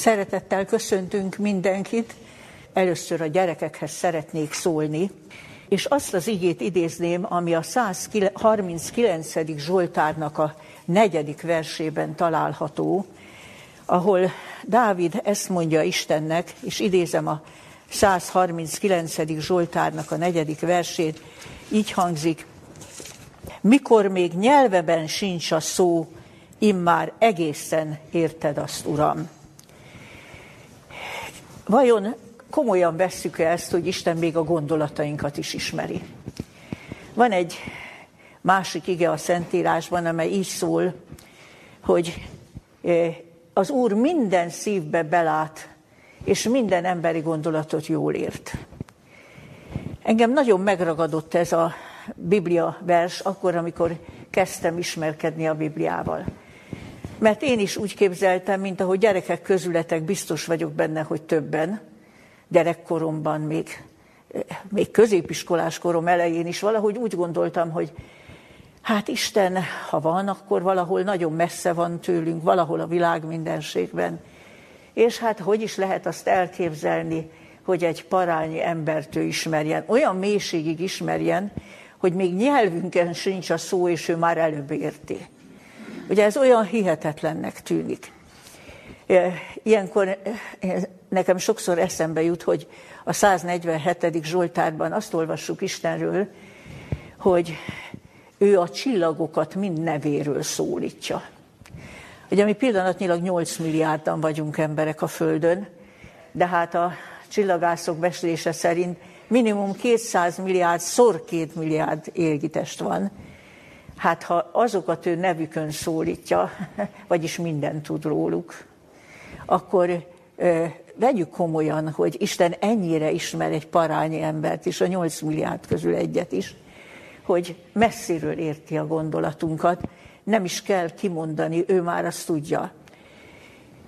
Szeretettel köszöntünk mindenkit. Először a gyerekekhez szeretnék szólni, és azt az igét idézném, ami a 139. Zsoltárnak a negyedik versében található, ahol Dávid ezt mondja Istennek, és idézem a 139. Zsoltárnak a negyedik versét, így hangzik, mikor még nyelveben sincs a szó, immár egészen érted azt, Uram. Vajon komolyan vesszük -e ezt, hogy Isten még a gondolatainkat is ismeri? Van egy másik ige a Szentírásban, amely így szól, hogy eh, az Úr minden szívbe belát, és minden emberi gondolatot jól ért. Engem nagyon megragadott ez a Biblia vers akkor, amikor kezdtem ismerkedni a Bibliával. Mert én is úgy képzeltem, mint ahogy gyerekek közületek, biztos vagyok benne, hogy többen, gyerekkoromban, még, még középiskolás korom elején is valahogy úgy gondoltam, hogy hát Isten, ha van, akkor valahol nagyon messze van tőlünk, valahol a világ mindenségben. És hát hogy is lehet azt elképzelni, hogy egy parányi embert ő ismerjen, olyan mélységig ismerjen, hogy még nyelvünken sincs a szó, és ő már előbb érti. Ugye ez olyan hihetetlennek tűnik. Ilyenkor nekem sokszor eszembe jut, hogy a 147. Zsoltárban azt olvassuk Istenről, hogy ő a csillagokat mind nevéről szólítja. Ugye mi pillanatnyilag 8 milliárdan vagyunk emberek a Földön, de hát a csillagászok beszélése szerint minimum 200 milliárd, szor 2 milliárd égitest van. Hát ha azokat ő nevükön szólítja, vagyis minden tud róluk, akkor vegyük komolyan, hogy Isten ennyire ismer egy parányi embert is, a 8 milliárd közül egyet is, hogy messziről érti a gondolatunkat, nem is kell kimondani, ő már azt tudja.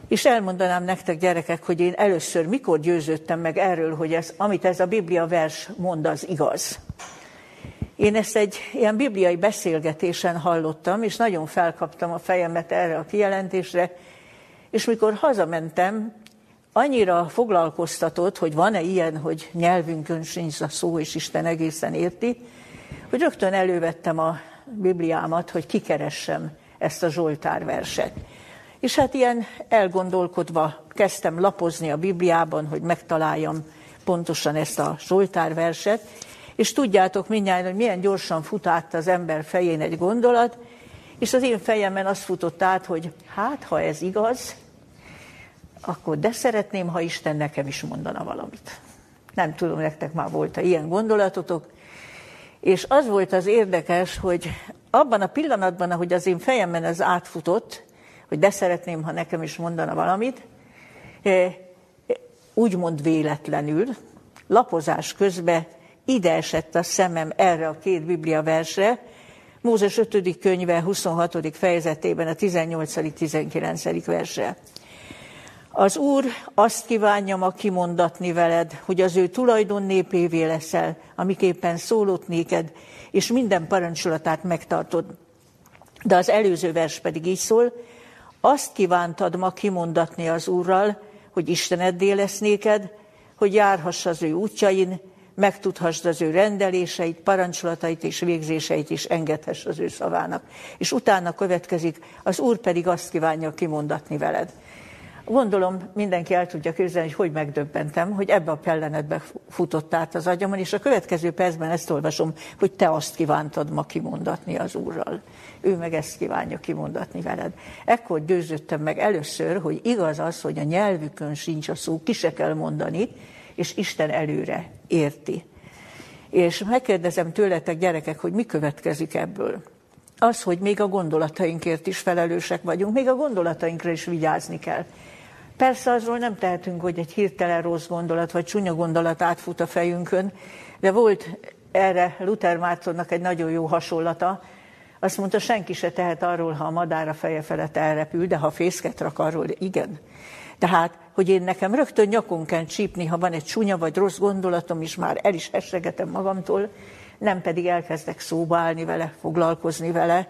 És elmondanám nektek, gyerekek, hogy én először mikor győződtem meg erről, hogy ez, amit ez a Biblia vers mond, az igaz. Én ezt egy ilyen bibliai beszélgetésen hallottam, és nagyon felkaptam a fejemet erre a kijelentésre, és mikor hazamentem, annyira foglalkoztatott, hogy van-e ilyen, hogy nyelvünkön sincs a szó, és Isten egészen érti, hogy rögtön elővettem a Bibliámat, hogy kikeressem ezt a Zsoltár verset. És hát ilyen elgondolkodva kezdtem lapozni a Bibliában, hogy megtaláljam pontosan ezt a Zsoltár verset, és tudjátok mindjárt, hogy milyen gyorsan fut át az ember fején egy gondolat, és az én fejemben azt futott át, hogy hát, ha ez igaz, akkor de szeretném, ha Isten nekem is mondana valamit. Nem tudom, nektek már volt-e ilyen gondolatotok. És az volt az érdekes, hogy abban a pillanatban, ahogy az én fejemben ez átfutott, hogy de szeretném, ha nekem is mondana valamit, eh, úgymond véletlenül, lapozás közben ide esett a szemem erre a két Biblia versre, Mózes 5. könyve 26. fejezetében a 18.-19. verse. Az Úr azt kívánja ma kimondatni veled, hogy az ő tulajdon népévé leszel, amiképpen szólott néked, és minden parancsolatát megtartod. De az előző vers pedig így szól, azt kívántad ma kimondatni az Úrral, hogy Isteneddé lesz néked, hogy járhass az ő útjain, megtudhassd az ő rendeléseit, parancsolatait és végzéseit is engedhess az ő szavának. És utána következik, az Úr pedig azt kívánja kimondatni veled. Gondolom mindenki el tudja képzelni, hogy hogy megdöbbentem, hogy ebbe a pellenetbe futott át az agyamon, és a következő percben ezt olvasom, hogy te azt kívántad ma kimondatni az Úrral. Ő meg ezt kívánja kimondatni veled. Ekkor győződtem meg először, hogy igaz az, hogy a nyelvükön sincs a szó, ki se kell mondani, és Isten előre érti. És megkérdezem tőletek, gyerekek, hogy mi következik ebből. Az, hogy még a gondolatainkért is felelősek vagyunk, még a gondolatainkra is vigyázni kell. Persze azról nem tehetünk, hogy egy hirtelen rossz gondolat vagy csúnya gondolat átfut a fejünkön, de volt erre Luther Mártonnak egy nagyon jó hasonlata. Azt mondta, senki se tehet arról, ha a madár a feje felett elrepül, de ha fészket rak arról, igen. Tehát, hogy én nekem rögtön nyakon kell csípni, ha van egy csúnya vagy rossz gondolatom, és már el is hessegetem magamtól, nem pedig elkezdek szóba állni vele, foglalkozni vele,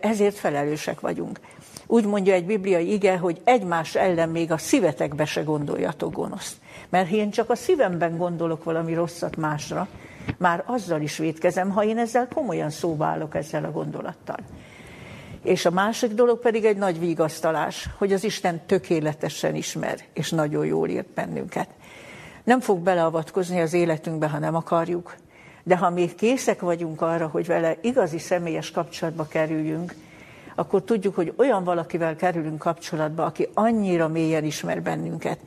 ezért felelősek vagyunk. Úgy mondja egy bibliai ige, hogy egymás ellen még a szívetekbe se gondoljatok gonoszt. Mert én csak a szívemben gondolok valami rosszat másra, már azzal is védkezem, ha én ezzel komolyan szóba állok ezzel a gondolattal. És a másik dolog pedig egy nagy vigasztalás, hogy az Isten tökéletesen ismer, és nagyon jól írt bennünket. Nem fog beleavatkozni az életünkbe, ha nem akarjuk, de ha mi készek vagyunk arra, hogy vele igazi személyes kapcsolatba kerüljünk, akkor tudjuk, hogy olyan valakivel kerülünk kapcsolatba, aki annyira mélyen ismer bennünket.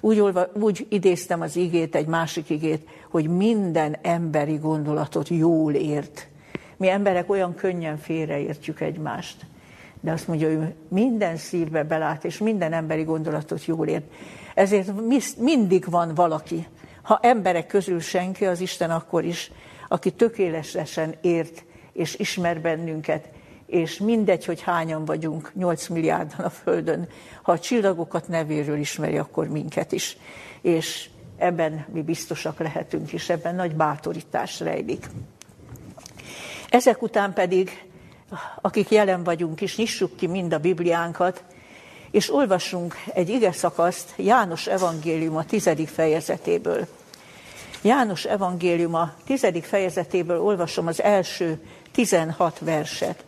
Úgy, olva, úgy idéztem az igét, egy másik igét, hogy minden emberi gondolatot jól ért. Mi emberek olyan könnyen félreértjük egymást. De azt mondja, hogy minden szívbe belát, és minden emberi gondolatot jól ért. Ezért mindig van valaki, ha emberek közül senki, az Isten akkor is, aki tökéletesen ért és ismer bennünket, és mindegy, hogy hányan vagyunk, 8 milliárdan a Földön, ha a csillagokat nevéről ismeri, akkor minket is. És ebben mi biztosak lehetünk, és ebben nagy bátorítás rejlik. Ezek után pedig, akik jelen vagyunk is, nyissuk ki mind a Bibliánkat, és olvassunk egy ige szakaszt János evangélium a tizedik fejezetéből. János evangélium a tizedik fejezetéből olvasom az első 16 verset.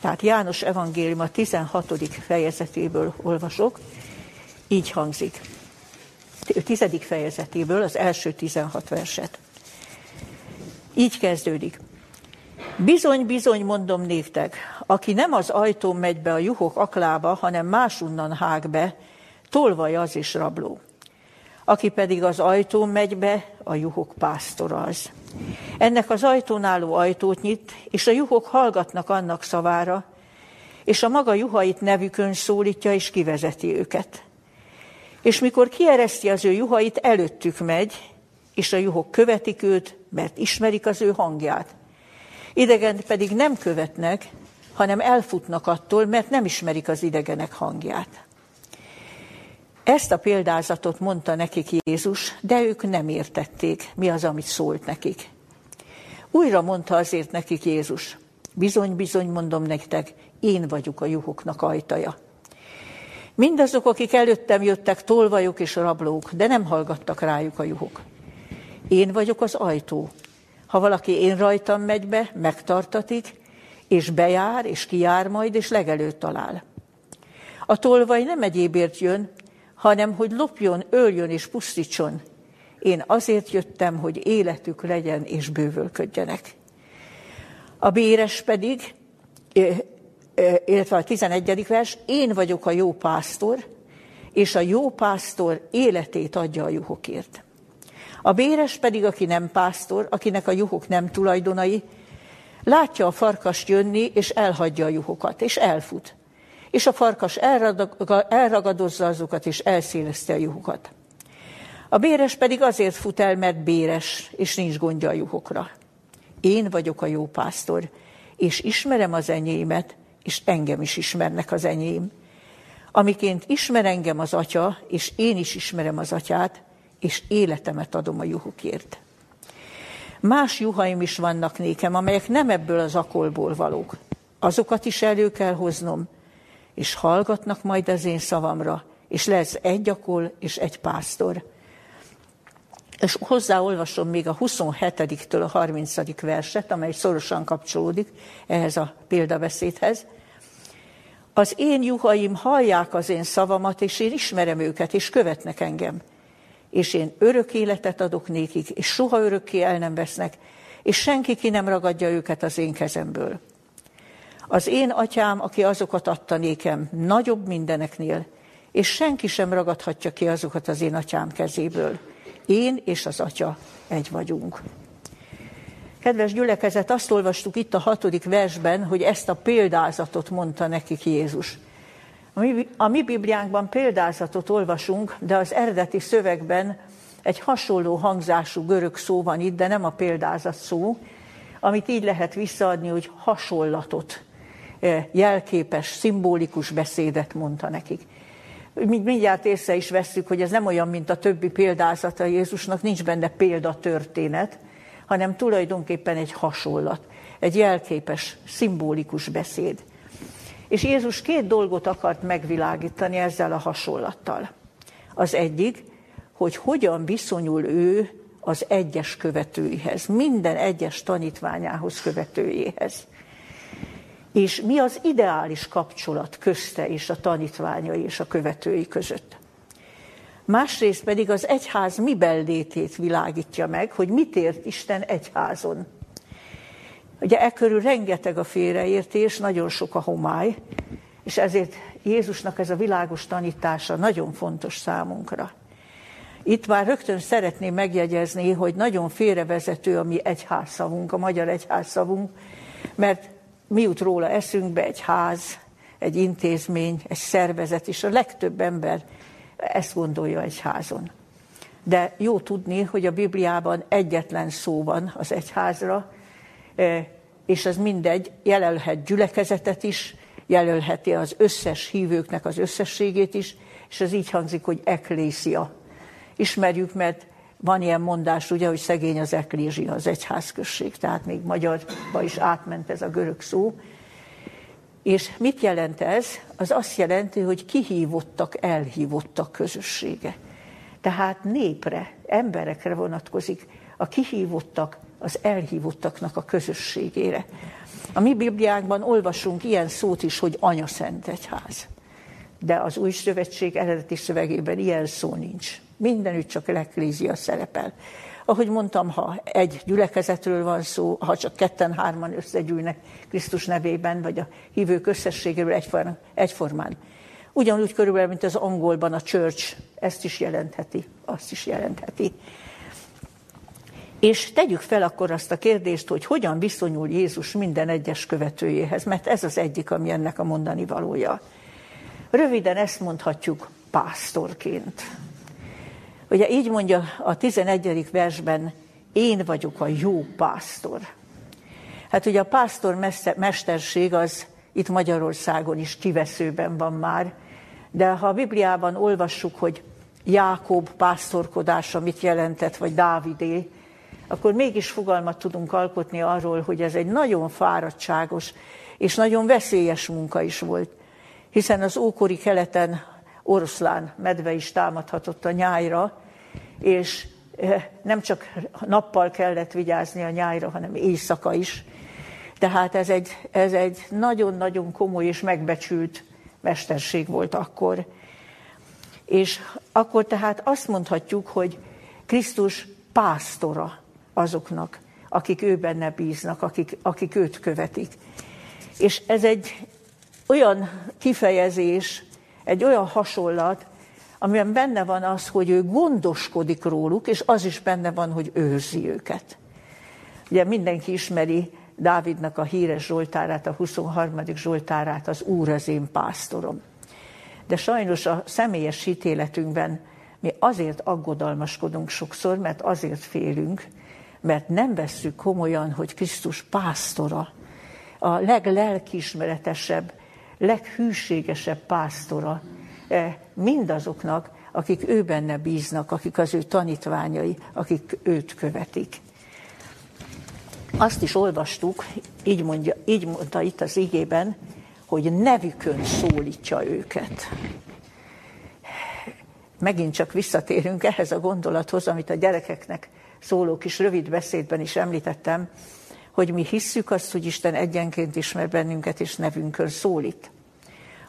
Tehát János evangélium a 16. fejezetéből olvasok, így hangzik. A tizedik fejezetéből az első 16 verset. Így kezdődik. Bizony, bizony, mondom néktek, aki nem az ajtón megy be a juhok aklába, hanem másunnan hág be, tolvaj az is rabló. Aki pedig az ajtón megy be, a juhok pásztora az. Ennek az ajtón álló ajtót nyit, és a juhok hallgatnak annak szavára, és a maga juhait nevükön szólítja, és kivezeti őket. És mikor kiereszti az ő juhait, előttük megy, és a juhok követik őt, mert ismerik az ő hangját. Idegen pedig nem követnek, hanem elfutnak attól, mert nem ismerik az idegenek hangját. Ezt a példázatot mondta nekik Jézus, de ők nem értették, mi az, amit szólt nekik. Újra mondta azért nekik Jézus, bizony, bizony mondom nektek, én vagyok a juhoknak ajtaja. Mindazok, akik előttem jöttek, tolvajok és rablók, de nem hallgattak rájuk a juhok. Én vagyok az ajtó. Ha valaki én rajtam megy be, megtartatik, és bejár, és kijár majd, és legelőtt talál. A tolvaj nem egyébért jön, hanem hogy lopjon, öljön és pusztítson. Én azért jöttem, hogy életük legyen és bővölködjenek. A béres pedig, illetve a 11. vers, én vagyok a jó pásztor, és a jó pásztor életét adja a juhokért. A béres pedig, aki nem pásztor, akinek a juhok nem tulajdonai, látja a farkast jönni, és elhagyja a juhokat, és elfut és a farkas elragadozza azokat, és elszéleszti a juhokat. A béres pedig azért fut el, mert béres, és nincs gondja a juhokra. Én vagyok a jó pásztor, és ismerem az enyémet, és engem is ismernek az enyém. Amiként ismer engem az atya, és én is ismerem az atyát, és életemet adom a juhokért. Más juhaim is vannak nékem, amelyek nem ebből az akolból valók. Azokat is elő kell hoznom, és hallgatnak majd az én szavamra, és lesz egy akol és egy pásztor. És hozzáolvasom még a 27-től a 30. verset, amely szorosan kapcsolódik ehhez a példabeszédhez. Az én juhaim hallják az én szavamat, és én ismerem őket, és követnek engem. És én örök életet adok nékik, és soha örökké el nem vesznek, és senki ki nem ragadja őket az én kezemből. Az én atyám, aki azokat adta nékem, nagyobb mindeneknél, és senki sem ragadhatja ki azokat az én atyám kezéből. Én és az atya egy vagyunk. Kedves gyülekezet, azt olvastuk itt a hatodik versben, hogy ezt a példázatot mondta nekik Jézus. A mi, a mi Bibliánkban példázatot olvasunk, de az eredeti szövegben egy hasonló hangzású görög szó van itt, de nem a példázat szó, amit így lehet visszaadni, hogy hasonlatot jelképes, szimbolikus beszédet mondta nekik. Mindjárt észre is vesszük, hogy ez nem olyan, mint a többi példázata Jézusnak, nincs benne példatörténet, hanem tulajdonképpen egy hasonlat, egy jelképes, szimbolikus beszéd. És Jézus két dolgot akart megvilágítani ezzel a hasonlattal. Az egyik, hogy hogyan viszonyul ő az egyes követőihez, minden egyes tanítványához, követőjéhez. És mi az ideális kapcsolat közte és a tanítványai és a követői között. Másrészt pedig az egyház miben létét világítja meg, hogy mit ért Isten egyházon. Ugye e körül rengeteg a félreértés, nagyon sok a homály, és ezért Jézusnak ez a világos tanítása nagyon fontos számunkra. Itt már rögtön szeretném megjegyezni, hogy nagyon félrevezető a mi egyházszavunk, a magyar egyházszavunk, mert mi jut róla eszünkbe egy ház, egy intézmény, egy szervezet, és a legtöbb ember ezt gondolja egy házon. De jó tudni, hogy a Bibliában egyetlen szó van az egyházra, és ez mindegy, jelölhet gyülekezetet is, jelölheti az összes hívőknek az összességét is, és ez így hangzik, hogy eklészia. Ismerjük, mert van ilyen mondás, ugye, hogy szegény az eklézsia, az egyházközség, tehát még magyarba is átment ez a görög szó. És mit jelent ez? Az azt jelenti, hogy kihívottak, elhívottak közössége. Tehát népre, emberekre vonatkozik, a kihívottak, az elhívottaknak a közösségére. A mi Bibliánkban olvasunk ilyen szót is, hogy Anya Szent Egyház. De az új szövetség eredeti szövegében ilyen szó nincs. Mindenütt csak leklézia szerepel. Ahogy mondtam, ha egy gyülekezetről van szó, ha csak ketten-hárman összegyűlnek Krisztus nevében, vagy a hívők összességéről egyformán, egyformán. Ugyanúgy körülbelül, mint az angolban a church, ezt is jelentheti, azt is jelentheti. És tegyük fel akkor azt a kérdést, hogy hogyan viszonyul Jézus minden egyes követőjéhez, mert ez az egyik, ami ennek a mondani valója. Röviden ezt mondhatjuk pásztorként. Ugye így mondja a 11. versben, én vagyok a jó pásztor. Hát ugye a pásztor mesterség az itt Magyarországon is kiveszőben van már, de ha a Bibliában olvassuk, hogy Jákob pásztorkodása mit jelentett, vagy Dávidé, akkor mégis fogalmat tudunk alkotni arról, hogy ez egy nagyon fáradtságos és nagyon veszélyes munka is volt. Hiszen az ókori keleten oroszlán medve is támadhatott a nyájra, és eh, nem csak nappal kellett vigyázni a nyájra, hanem éjszaka is. Tehát ez egy, ez egy nagyon-nagyon komoly és megbecsült mesterség volt akkor. És akkor tehát azt mondhatjuk, hogy Krisztus pásztora azoknak, akik ő benne bíznak, akik, akik őt követik. És ez egy olyan kifejezés, egy olyan hasonlat, amiben benne van az, hogy ő gondoskodik róluk, és az is benne van, hogy őrzi őket. Ugye mindenki ismeri Dávidnak a híres Zsoltárát, a 23. Zsoltárát, az Úr az én pásztorom. De sajnos a személyes ítéletünkben mi azért aggodalmaskodunk sokszor, mert azért félünk, mert nem vesszük komolyan, hogy Krisztus pásztora, a leglelkismeretesebb, leghűségesebb pásztora eh, mindazoknak, akik ő benne bíznak, akik az ő tanítványai, akik őt követik. Azt is olvastuk, így, mondja, így mondta itt az igében, hogy nevükön szólítja őket. Megint csak visszatérünk ehhez a gondolathoz, amit a gyerekeknek szóló kis rövid beszédben is említettem, hogy mi hisszük azt, hogy Isten egyenként ismer bennünket, és nevünkön szólít.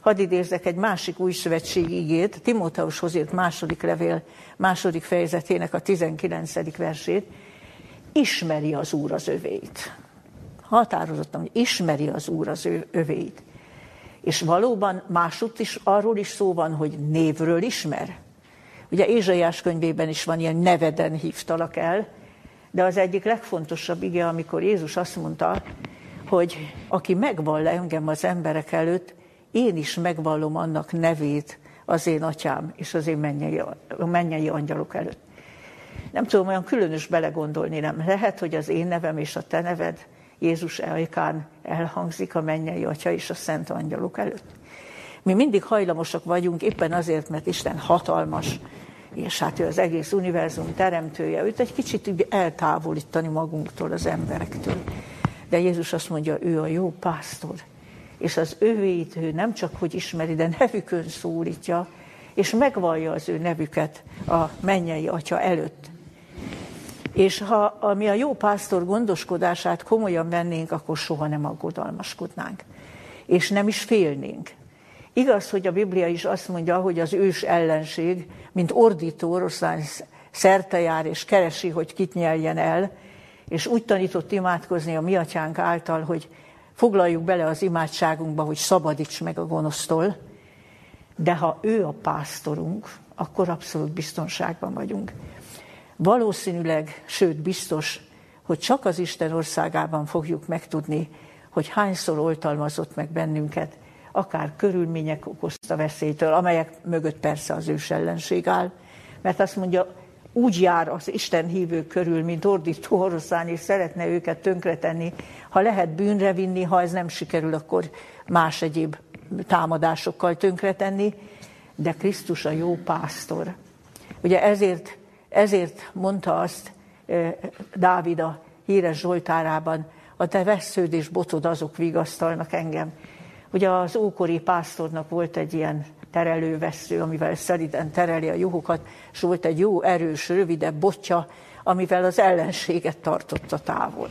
Hadd idézzek egy másik új szövetség ígét, Timóteushoz írt második levél, második fejezetének a 19. versét. Ismeri az Úr az övéit. Határozottan, hogy ismeri az Úr az övéit. És valóban másutt is arról is szó van, hogy névről ismer. Ugye Ézsaiás könyvében is van ilyen neveden hívtalak el, de az egyik legfontosabb ige, amikor Jézus azt mondta, hogy aki megvall engem az emberek előtt, én is megvallom annak nevét az én atyám és az én mennyei, mennyei angyalok előtt. Nem tudom olyan különös belegondolni, nem lehet, hogy az én nevem és a te neved Jézus elkán elhangzik a mennyei atya és a szent angyalok előtt. Mi mindig hajlamosak vagyunk, éppen azért, mert Isten hatalmas, és hát ő az egész univerzum teremtője, őt egy kicsit eltávolítani magunktól, az emberektől. De Jézus azt mondja, ő a jó pásztor, és az övéit ő nem csak hogy ismeri, de nevükön szólítja, és megvallja az ő nevüket a mennyei atya előtt. És ha ami a jó pásztor gondoskodását komolyan vennénk, akkor soha nem aggodalmaskodnánk. És nem is félnénk. Igaz, hogy a Biblia is azt mondja, hogy az ős ellenség, mint ordító oroszlán szerte jár és keresi, hogy kit nyeljen el, és úgy tanított imádkozni a mi atyánk által, hogy foglaljuk bele az imádságunkba, hogy szabadíts meg a gonosztól, de ha ő a pásztorunk, akkor abszolút biztonságban vagyunk. Valószínűleg, sőt biztos, hogy csak az Isten országában fogjuk megtudni, hogy hányszor oltalmazott meg bennünket, akár körülmények okozta veszélytől, amelyek mögött persze az ős ellenség áll, mert azt mondja, úgy jár az Isten hívők körül, mint ordító oroszlán, és szeretne őket tönkretenni. Ha lehet bűnre vinni, ha ez nem sikerül, akkor más egyéb támadásokkal tönkretenni, de Krisztus a jó pásztor. Ugye ezért, ezért mondta azt Dávid a híres Zsoltárában, a te vesződ és botod azok vigasztalnak engem. Ugye az ókori pásztornak volt egy ilyen terelővesző, amivel szeriden tereli a juhokat, és volt egy jó, erős, rövidebb botja, amivel az ellenséget tartotta távol.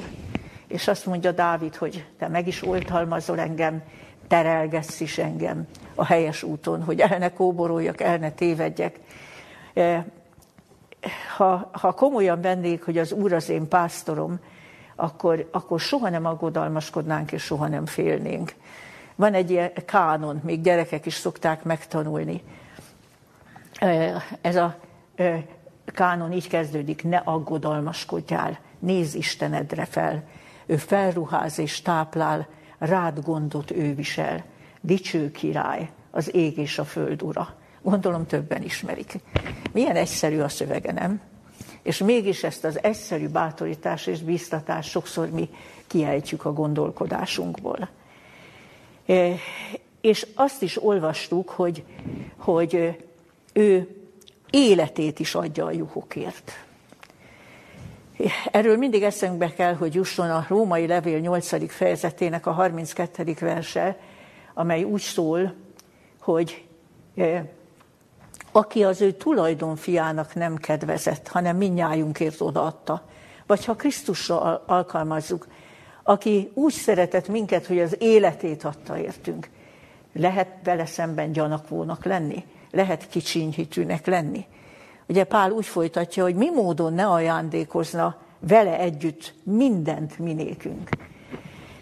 És azt mondja Dávid, hogy te meg is oltalmazol engem, terelgetsz is engem a helyes úton, hogy el ne kóboroljak, el ne tévedjek. E, ha, ha komolyan vennék, hogy az Úr az én pásztorom, akkor, akkor soha nem aggodalmaskodnánk, és soha nem félnénk. Van egy ilyen kánon, még gyerekek is szokták megtanulni. Ez a kánon így kezdődik, ne aggodalmaskodjál, nézz Istenedre fel. Ő felruház és táplál, rád gondot ő visel. Dicső király, az ég és a föld ura. Gondolom többen ismerik. Milyen egyszerű a szövege, nem? És mégis ezt az egyszerű bátorítás és bíztatás sokszor mi kiejtjük a gondolkodásunkból. És azt is olvastuk, hogy, hogy ő életét is adja a juhokért. Erről mindig eszünkbe kell, hogy jusson a római levél 8. fejezetének a 32. verse, amely úgy szól, hogy aki az ő tulajdonfiának nem kedvezett, hanem minnyájunkért odaadta. Vagy ha Krisztusra alkalmazzuk, aki úgy szeretett minket, hogy az életét adta értünk. Lehet vele szemben gyanakvónak lenni, lehet kicsinyhitűnek lenni. Ugye Pál úgy folytatja, hogy mi módon ne ajándékozna vele együtt mindent minékünk.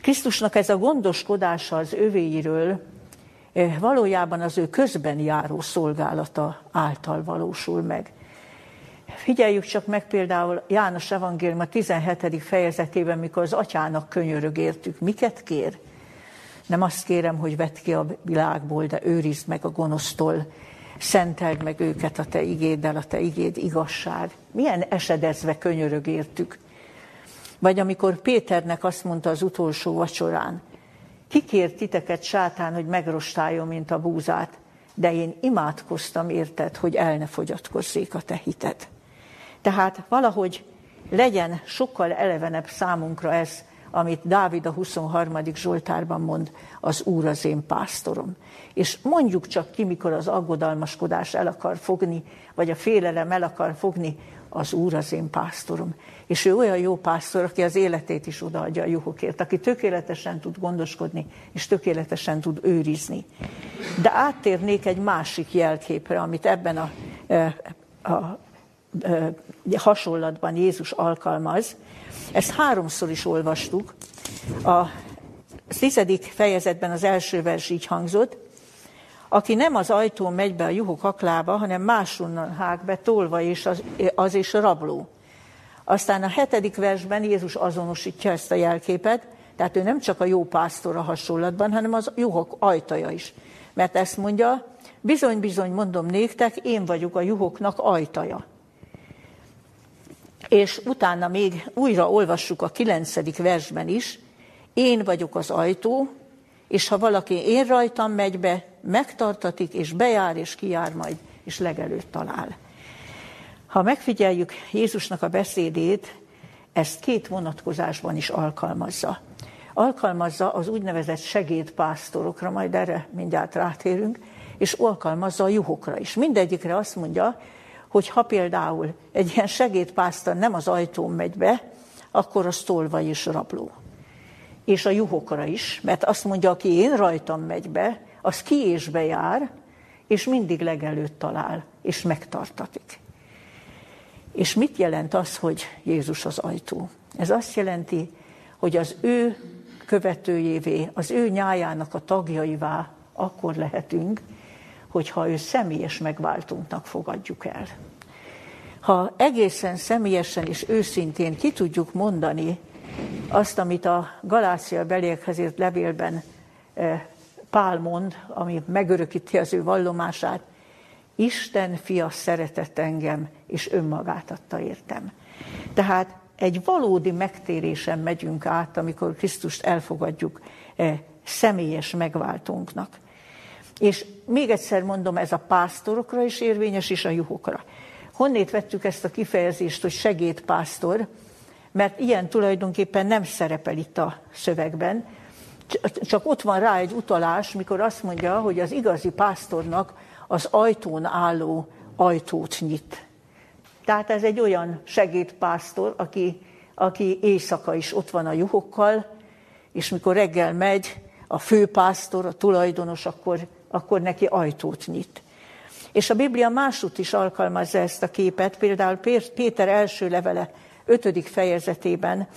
Krisztusnak ez a gondoskodása az övéiről eh, valójában az ő közben járó szolgálata által valósul meg. Figyeljük csak meg például János Evangélium a 17. fejezetében, mikor az atyának könyörög értük. Miket kér? Nem azt kérem, hogy vedd ki a világból, de őrizd meg a gonosztól, szenteld meg őket a te igéddel, a te igéd igazság. Milyen esedezve könyörög értük. Vagy amikor Péternek azt mondta az utolsó vacsorán, kikért titeket sátán, hogy megrostáljon, mint a búzát, de én imádkoztam érted, hogy el ne fogyatkozzék a te hited. Tehát valahogy legyen sokkal elevenebb számunkra ez, amit Dávid a 23. Zsoltárban mond, az Úr az én pásztorom. És mondjuk csak ki, mikor az aggodalmaskodás el akar fogni, vagy a félelem el akar fogni, az Úr az én pásztorom. És ő olyan jó pásztor, aki az életét is odaadja a juhokért, aki tökéletesen tud gondoskodni, és tökéletesen tud őrizni. De áttérnék egy másik jelképre, amit ebben a, e, a hasonlatban Jézus alkalmaz. Ezt háromszor is olvastuk. A tizedik fejezetben az első vers így hangzott, aki nem az ajtón megy be a juhok aklába, hanem máshonnan hág be, tolva és az, az és a rabló. Aztán a hetedik versben Jézus azonosítja ezt a jelképet, tehát ő nem csak a jó pásztor a hasonlatban, hanem az juhok ajtaja is. Mert ezt mondja, bizony-bizony mondom néktek, én vagyok a juhoknak ajtaja. És utána még újra olvassuk a kilencedik versben is, én vagyok az ajtó, és ha valaki én rajtam megy be, megtartatik, és bejár, és kijár majd, és legelőtt talál. Ha megfigyeljük Jézusnak a beszédét, ezt két vonatkozásban is alkalmazza. alkalmazza az úgynevezett segédpásztorokra, majd erre mindjárt rátérünk, és alkalmazza a juhokra is. Mindegyikre azt mondja, hogy ha például egy ilyen segédpásztor nem az ajtón megy be, akkor az tolva és rabló. És a juhokra is, mert azt mondja, aki én rajtam megy be, az ki bejár, és mindig legelőtt talál, és megtartatik. És mit jelent az, hogy Jézus az ajtó? Ez azt jelenti, hogy az ő követőjévé, az ő nyájának a tagjaivá akkor lehetünk, hogyha ő személyes megváltunknak fogadjuk el. Ha egészen személyesen és őszintén ki tudjuk mondani azt, amit a Galácia beliekhez levélben eh, Pál mond, ami megörökíti az ő vallomását, Isten fia szeretett engem, és önmagát adta értem. Tehát egy valódi megtérésen megyünk át, amikor Krisztust elfogadjuk e, személyes megváltónknak. És még egyszer mondom, ez a pásztorokra is érvényes, és a juhokra. Honnét vettük ezt a kifejezést, hogy segédpásztor, mert ilyen tulajdonképpen nem szerepel itt a szövegben, csak ott van rá egy utalás, mikor azt mondja, hogy az igazi pásztornak az ajtón álló ajtót nyit. Tehát ez egy olyan segédpásztor, aki, aki éjszaka is ott van a juhokkal, és mikor reggel megy, a főpásztor, a tulajdonos, akkor, akkor neki ajtót nyit. És a Biblia másút is alkalmazza ezt a képet, például Péter első levele ötödik fejezetében,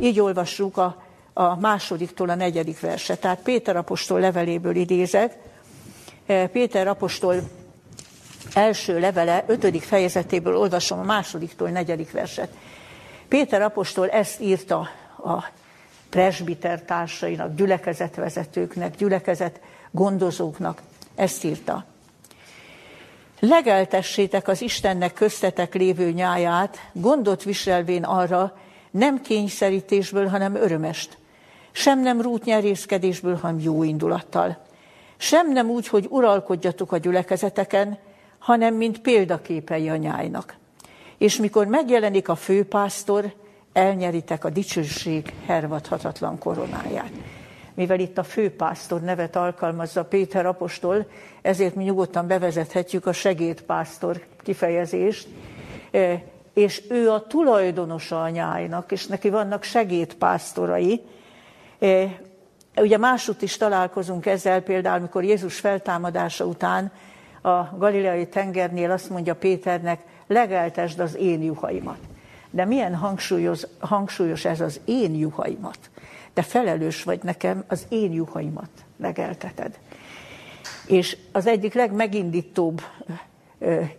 így olvassuk a, a másodiktól a negyedik verse. Tehát Péter apostol leveléből idézek, Eh, Péter apostol első levele, ötödik fejezetéből olvasom a másodiktól negyedik verset. Péter apostol ezt írta a presbiter társainak, gyülekezetvezetőknek, gyülekezet gondozóknak. Ezt írta. Legeltessétek az Istennek köztetek lévő nyáját, gondot viselvén arra, nem kényszerítésből, hanem örömest. Sem nem rút nyerészkedésből, hanem jó indulattal sem nem úgy, hogy uralkodjatok a gyülekezeteken, hanem mint példaképei a nyájnak. És mikor megjelenik a főpásztor, elnyeritek a dicsőség hervadhatatlan koronáját. Mivel itt a főpásztor nevet alkalmazza Péter apostol, ezért mi nyugodtan bevezethetjük a segédpásztor kifejezést, e, és ő a tulajdonosa a nyájnak, és neki vannak segédpásztorai, e, Ugye másút is találkozunk ezzel, például, amikor Jézus feltámadása után a galileai tengernél azt mondja Péternek, legeltesd az én juhaimat. De milyen hangsúlyos, hangsúlyos ez az én juhaimat. De felelős vagy nekem, az én juhaimat legelteted. És az egyik legmegindítóbb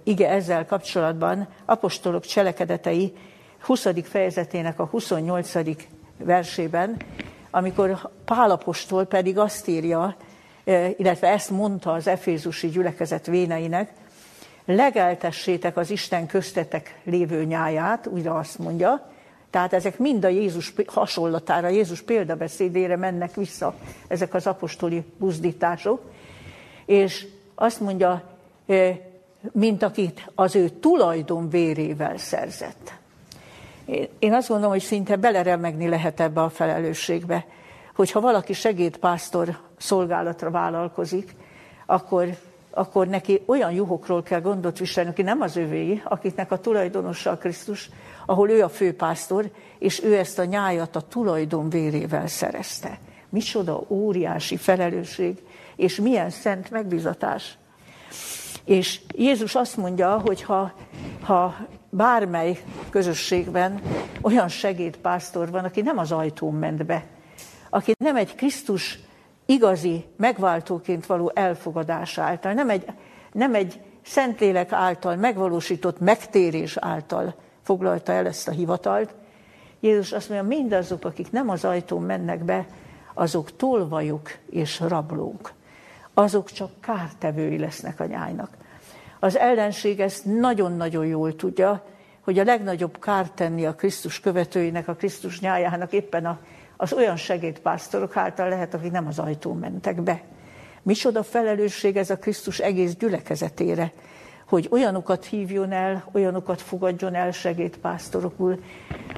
ige ezzel kapcsolatban apostolok cselekedetei 20. fejezetének a 28. versében amikor Pálapostól pedig azt írja, illetve ezt mondta az efézusi gyülekezet véneinek, legeltessétek az Isten köztetek lévő nyáját, újra azt mondja, tehát ezek mind a Jézus hasonlatára, Jézus példabeszédére mennek vissza, ezek az apostoli buzdítások, és azt mondja, mint akit az ő tulajdon vérével szerzett. Én azt gondolom, hogy szinte beleremegni lehet ebbe a felelősségbe, hogyha valaki segédpásztor szolgálatra vállalkozik, akkor, akkor neki olyan juhokról kell gondot viselni, aki nem az övé, akiknek a tulajdonosa Krisztus, ahol ő a főpásztor, és ő ezt a nyájat a tulajdon vérével szerezte. Micsoda óriási felelősség, és milyen szent megbizatás. És Jézus azt mondja, hogy ha, ha bármely közösségben olyan segédpásztor van, aki nem az ajtón ment be, aki nem egy Krisztus igazi megváltóként való elfogadás által, nem egy, nem egy Szentlélek által megvalósított megtérés által foglalta el ezt a hivatalt. Jézus azt mondja, mindazok, akik nem az ajtón mennek be, azok tolvajok és rablók. Azok csak kártevői lesznek a nyájnak. Az ellenség ezt nagyon-nagyon jól tudja, hogy a legnagyobb kárt tenni a Krisztus követőinek, a Krisztus nyájának éppen a, az olyan segédpásztorok által lehet, akik nem az ajtón mentek be. Micsoda felelősség ez a Krisztus egész gyülekezetére, hogy olyanokat hívjon el, olyanokat fogadjon el segédpásztorokul,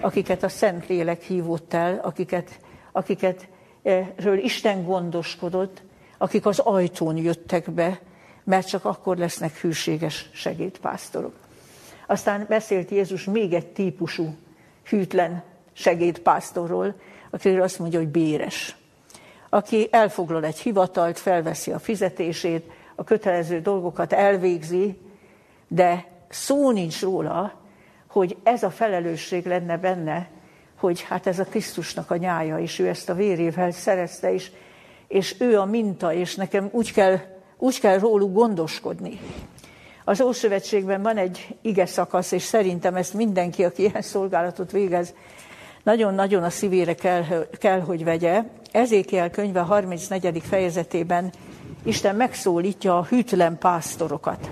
akiket a Szentlélek hívott el, akiket, akiket akikről Isten gondoskodott, akik az ajtón jöttek be, mert csak akkor lesznek hűséges segédpásztorok. Aztán beszélt Jézus még egy típusú hűtlen segédpásztorról, akiről azt mondja, hogy béres. Aki elfoglal egy hivatalt, felveszi a fizetését, a kötelező dolgokat elvégzi, de szó nincs róla, hogy ez a felelősség lenne benne, hogy hát ez a Krisztusnak a nyája, és ő ezt a vérével szerezte, és, és ő a minta, és nekem úgy kell, úgy kell róluk gondoskodni. Az Ószövetségben van egy ige szakasz, és szerintem ezt mindenki, aki ilyen szolgálatot végez, nagyon-nagyon a szívére kell, kell, hogy vegye. Ezékiel könyve 34. fejezetében Isten megszólítja a hűtlen pásztorokat.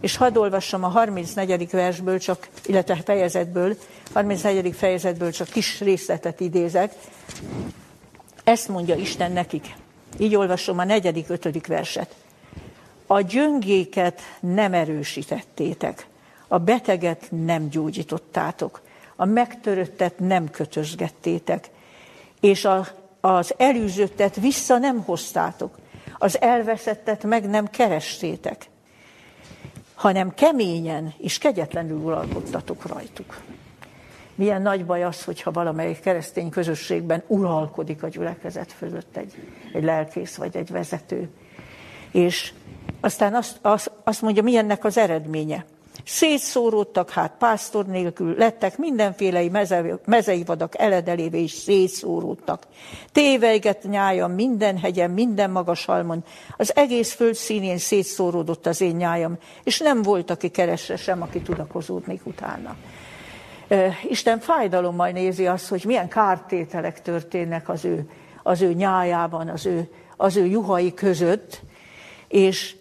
És hadd olvassam a 34. versből, csak, illetve fejezetből, 34. fejezetből csak kis részletet idézek. Ezt mondja Isten nekik. Így olvasom a negyedik, ötödik verset. A gyöngéket nem erősítettétek, a beteget nem gyógyítottátok, a megtöröttet nem kötözgettétek, és a, az elűzöttet vissza nem hoztátok, az elveszettet meg nem kerestétek, hanem keményen és kegyetlenül uralkodtatok rajtuk. Milyen nagy baj az, hogyha valamelyik keresztény közösségben uralkodik a gyülekezet fölött egy, egy lelkész vagy egy vezető. És aztán azt, azt, azt mondja, milyennek az eredménye. Szétszóródtak hát pásztor nélkül, lettek mindenféle meze, mezei vadak eledelévé is szétszóródtak. Téveiget nyájam minden hegyen, minden magas halmon, az egész föld színén szétszóródott az én nyájam, és nem volt, aki keresse sem, aki tudakozódnék utána. Isten fájdalommal nézi azt, hogy milyen kártételek történnek az ő, az ő nyájában, az ő, az ő juhai között, és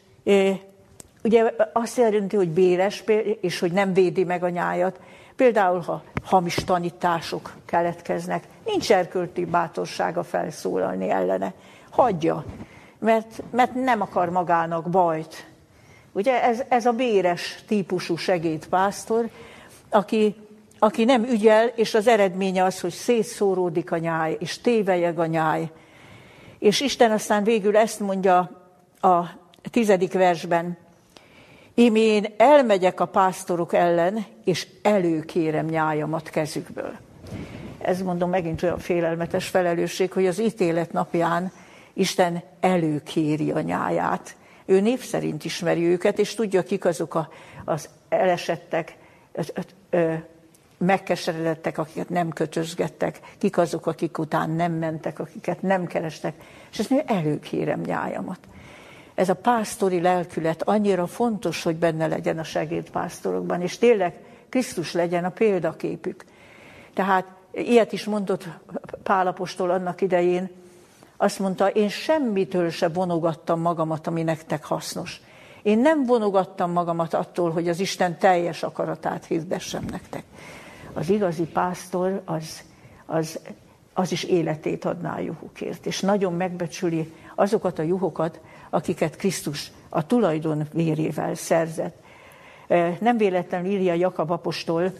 Ugye azt jelenti, hogy béres, és hogy nem védi meg a nyájat. Például, ha hamis tanítások keletkeznek, nincs erkölti bátorsága felszólalni ellene. Hagyja, mert, mert nem akar magának bajt. Ugye ez, ez a béres típusú segédpásztor, aki, aki nem ügyel, és az eredménye az, hogy szétszóródik a nyáj, és tévejeg a nyáj. És Isten aztán végül ezt mondja a tizedik versben, Ím én elmegyek a pásztorok ellen, és előkérem nyájamat kezükből. Ez mondom megint olyan félelmetes felelősség, hogy az ítélet napján Isten előkéri a nyáját. Ő név szerint ismeri őket, és tudja, kik azok a, az elesettek, megkeseredettek, akiket nem kötözgettek, kik azok, akik után nem mentek, akiket nem kerestek. És ezt mondja, előkérem nyájamat ez a pásztori lelkület annyira fontos, hogy benne legyen a segédpásztorokban, és tényleg Krisztus legyen a példaképük. Tehát ilyet is mondott Pálapostól annak idején, azt mondta, én semmitől se vonogattam magamat, ami nektek hasznos. Én nem vonogattam magamat attól, hogy az Isten teljes akaratát hirdessem nektek. Az igazi pásztor az, az, az is életét adná a juhukért, és nagyon megbecsüli azokat a juhokat, akiket Krisztus a tulajdon vérével szerzett. Nem véletlenül írja Jakab apostol,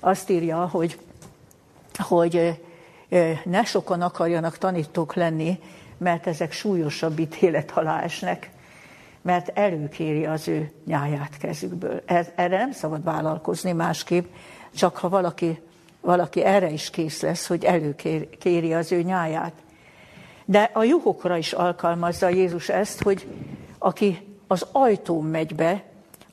azt írja, hogy, hogy ne sokan akarjanak tanítók lenni, mert ezek súlyosabb ítélet alá esnek, mert előkéri az ő nyáját kezükből. Erre nem szabad vállalkozni másképp, csak ha valaki, valaki erre is kész lesz, hogy előkéri az ő nyáját. De a juhokra is alkalmazza Jézus ezt, hogy aki az ajtón megy be,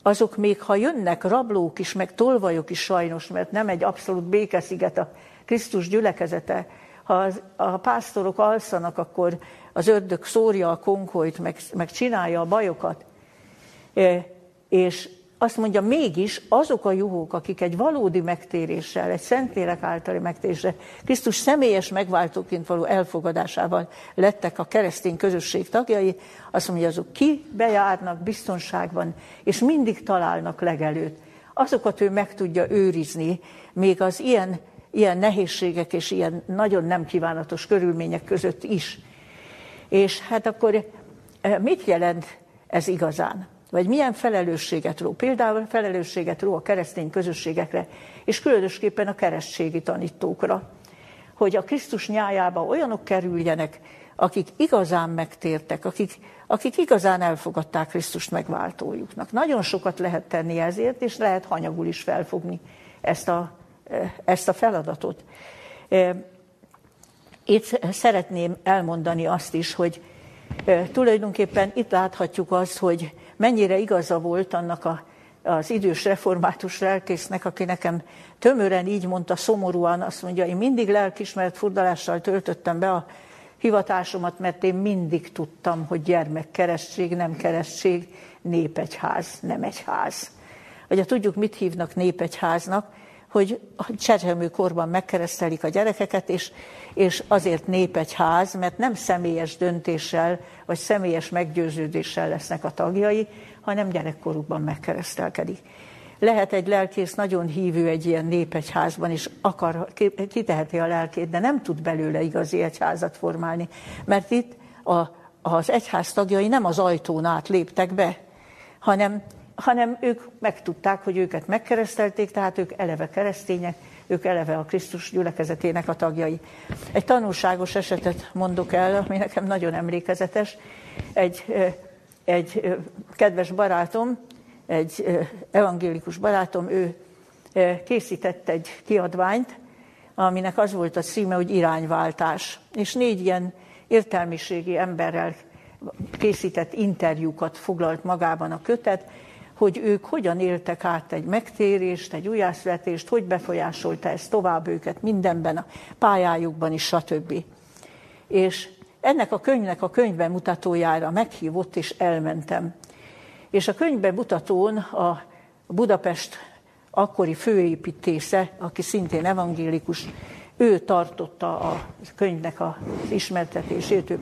azok még ha jönnek rablók is, meg tolvajok is sajnos, mert nem egy abszolút békesziget a Krisztus gyülekezete, ha a pásztorok alszanak, akkor az ördög szórja a konkolyt, meg, meg csinálja a bajokat. E, és azt mondja, mégis azok a juhók, akik egy valódi megtéréssel, egy szentlélek általi megtéréssel, Krisztus személyes megváltóként való elfogadásával lettek a keresztény közösség tagjai, azt mondja, azok ki bejárnak biztonságban, és mindig találnak legelőtt. Azokat ő meg tudja őrizni, még az ilyen, ilyen nehézségek és ilyen nagyon nem kívánatos körülmények között is. És hát akkor eh, mit jelent ez igazán? Vagy milyen felelősséget ró. Például felelősséget ró a keresztény közösségekre, és különösképpen a keresztségi tanítókra. hogy a Krisztus nyájába olyanok kerüljenek, akik igazán megtértek, akik, akik igazán elfogadták Krisztust megváltójuknak. Nagyon sokat lehet tenni ezért, és lehet hanyagul is felfogni ezt a, ezt a feladatot. Itt szeretném elmondani azt is, hogy tulajdonképpen itt láthatjuk azt, hogy mennyire igaza volt annak a, az idős református lelkésznek, aki nekem tömören így mondta, szomorúan, azt mondja, én mindig lelkismert furdalással töltöttem be a hivatásomat, mert én mindig tudtam, hogy gyermek keresztség, nem keresztség, népegyház, nem egyház. Ugye tudjuk, mit hívnak népegyháznak, hogy a korban megkeresztelik a gyerekeket, és, és azért népegyház, mert nem személyes döntéssel, vagy személyes meggyőződéssel lesznek a tagjai, hanem gyerekkorukban megkeresztelkedik. Lehet egy lelkész nagyon hívő egy ilyen népegyházban, és akar, kiteheti a lelkét, de nem tud belőle igazi egyházat formálni. Mert itt a, az egyház tagjai nem az ajtón át léptek be, hanem, hanem ők megtudták, hogy őket megkeresztelték, tehát ők eleve keresztények, ők eleve a Krisztus gyülekezetének a tagjai. Egy tanulságos esetet mondok el, ami nekem nagyon emlékezetes. Egy, egy kedves barátom egy evangélikus barátom, ő készített egy kiadványt, aminek az volt a címe, hogy irányváltás. És négy ilyen értelmiségi emberrel készített interjúkat foglalt magában a kötet, hogy ők hogyan éltek át egy megtérést, egy újjászületést, hogy befolyásolta ez tovább őket mindenben, a pályájukban is, stb. És ennek a könyvnek a könyvben mutatójára meghívott, és elmentem. És a könyvben mutatón a Budapest akkori főépítésze, aki szintén evangélikus, ő tartotta a könyvnek az ismertetését, ő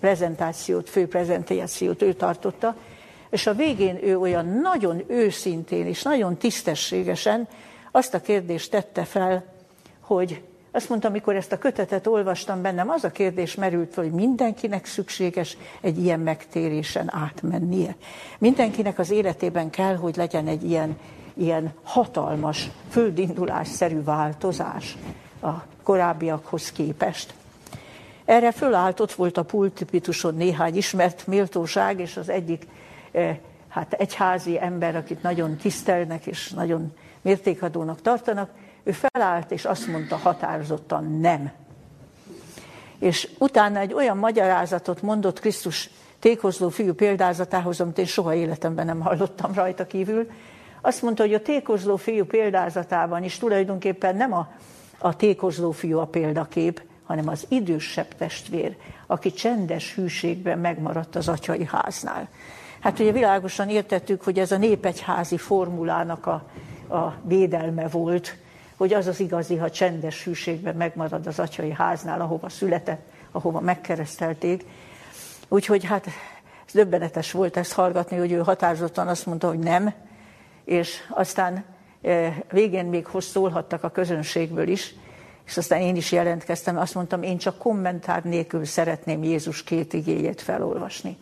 prezentációt, fő prezentációt ő tartotta, és a végén ő olyan nagyon őszintén és nagyon tisztességesen azt a kérdést tette fel, hogy azt mondta, amikor ezt a kötetet olvastam bennem, az a kérdés merült fel, hogy mindenkinek szükséges egy ilyen megtérésen átmennie. Mindenkinek az életében kell, hogy legyen egy ilyen, ilyen hatalmas, földindulásszerű változás a korábbiakhoz képest. Erre fölállt, ott volt a pultipituson néhány ismert méltóság, és az egyik hát egyházi ember, akit nagyon tisztelnek és nagyon mértékadónak tartanak, ő felállt, és azt mondta határozottan nem. És utána egy olyan magyarázatot mondott Krisztus tékozló fiú példázatához, amit én soha életemben nem hallottam rajta kívül. Azt mondta, hogy a tékozló fiú példázatában is tulajdonképpen nem a, a tékozló fiú a példakép, hanem az idősebb testvér, aki csendes hűségben megmaradt az atyai háznál. Hát ugye világosan értettük, hogy ez a népegyházi formulának a, a védelme volt, hogy az az igazi, ha csendes hűségben megmarad az atyai háznál, ahova született, ahova megkeresztelték. Úgyhogy hát ez döbbenetes volt ezt hallgatni, hogy ő határozottan azt mondta, hogy nem, és aztán e, végén még szólhattak a közönségből is, és aztán én is jelentkeztem, azt mondtam, én csak kommentár nélkül szeretném Jézus két igéjét felolvasni.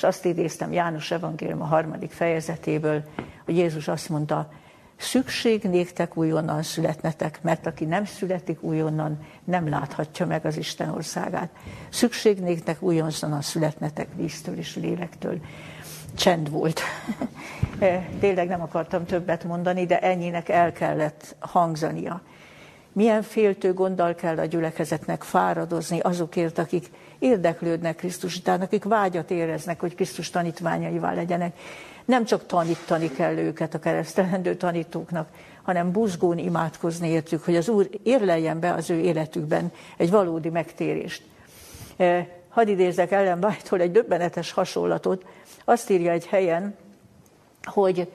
És azt idéztem János Evangélium a harmadik fejezetéből, hogy Jézus azt mondta, Szükség néktek újonnan születnetek, mert aki nem születik újonnan, nem láthatja meg az Isten országát. Szükség néktek újonnan születnetek víztől és lélektől. Csend volt. Tényleg nem akartam többet mondani, de ennyinek el kellett hangzania. Milyen féltő gonddal kell a gyülekezetnek fáradozni azokért, akik érdeklődnek Krisztus után, akik vágyat éreznek, hogy Krisztus tanítványaivá legyenek nem csak tanítani kell őket a keresztelendő tanítóknak, hanem buzgón imádkozni értük, hogy az Úr érleljen be az ő életükben egy valódi megtérést. E, hadd idézek Ellen White-tól egy döbbenetes hasonlatot. Azt írja egy helyen, hogy,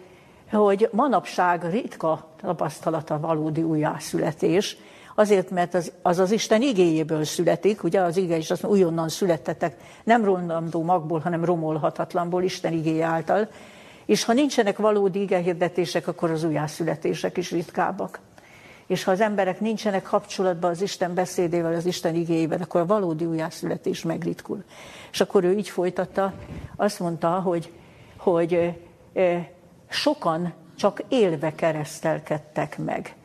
hogy manapság ritka tapasztalata valódi újjászületés, azért, mert az, az az Isten igéjéből születik, ugye az ige is azt mondja, újonnan születtetek, nem rondandó magból, hanem romolhatatlanból, Isten igéje által, és ha nincsenek valódi igehirdetések, akkor az újjászületések is ritkábbak. És ha az emberek nincsenek kapcsolatban az Isten beszédével, az Isten igéjével, akkor a valódi újjászületés megritkul. És akkor ő így folytatta, azt mondta, hogy, hogy sokan csak élve keresztelkedtek meg.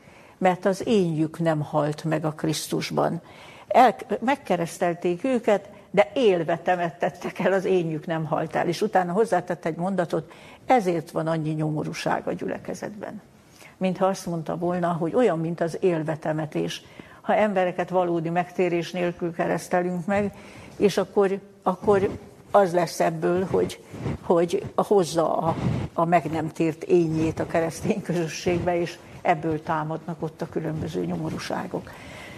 Mert az énjük nem halt meg a Krisztusban. El, megkeresztelték őket, de élve temettettek el, az énjük nem halt el. És utána hozzátett egy mondatot, ezért van annyi nyomorúság a gyülekezetben. Mintha azt mondta volna, hogy olyan, mint az élvetemetés. Ha embereket valódi megtérés nélkül keresztelünk meg, és akkor, akkor az lesz ebből, hogy, hogy hozza a, a meg nem tért ényét a keresztény közösségbe, és ebből támadnak ott a különböző nyomorúságok.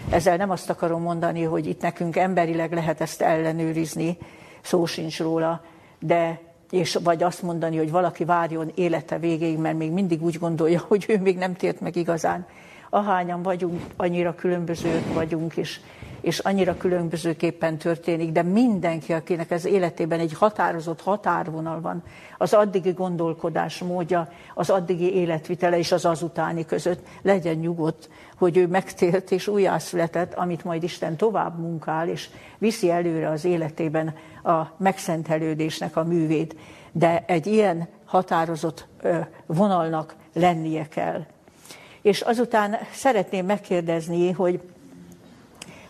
Ezzel nem azt akarom mondani, hogy itt nekünk emberileg lehet ezt ellenőrizni, szó sincs róla, de és vagy azt mondani, hogy valaki várjon élete végéig, mert még mindig úgy gondolja, hogy ő még nem tért meg igazán. Ahányan vagyunk, annyira különbözők vagyunk, és és annyira különbözőképpen történik, de mindenki, akinek az életében egy határozott határvonal van, az addigi gondolkodás módja, az addigi életvitele és az azutáni között legyen nyugodt, hogy ő megtért és újjászületett, amit majd Isten tovább munkál, és viszi előre az életében a megszentelődésnek a művét. De egy ilyen határozott vonalnak lennie kell. És azután szeretném megkérdezni, hogy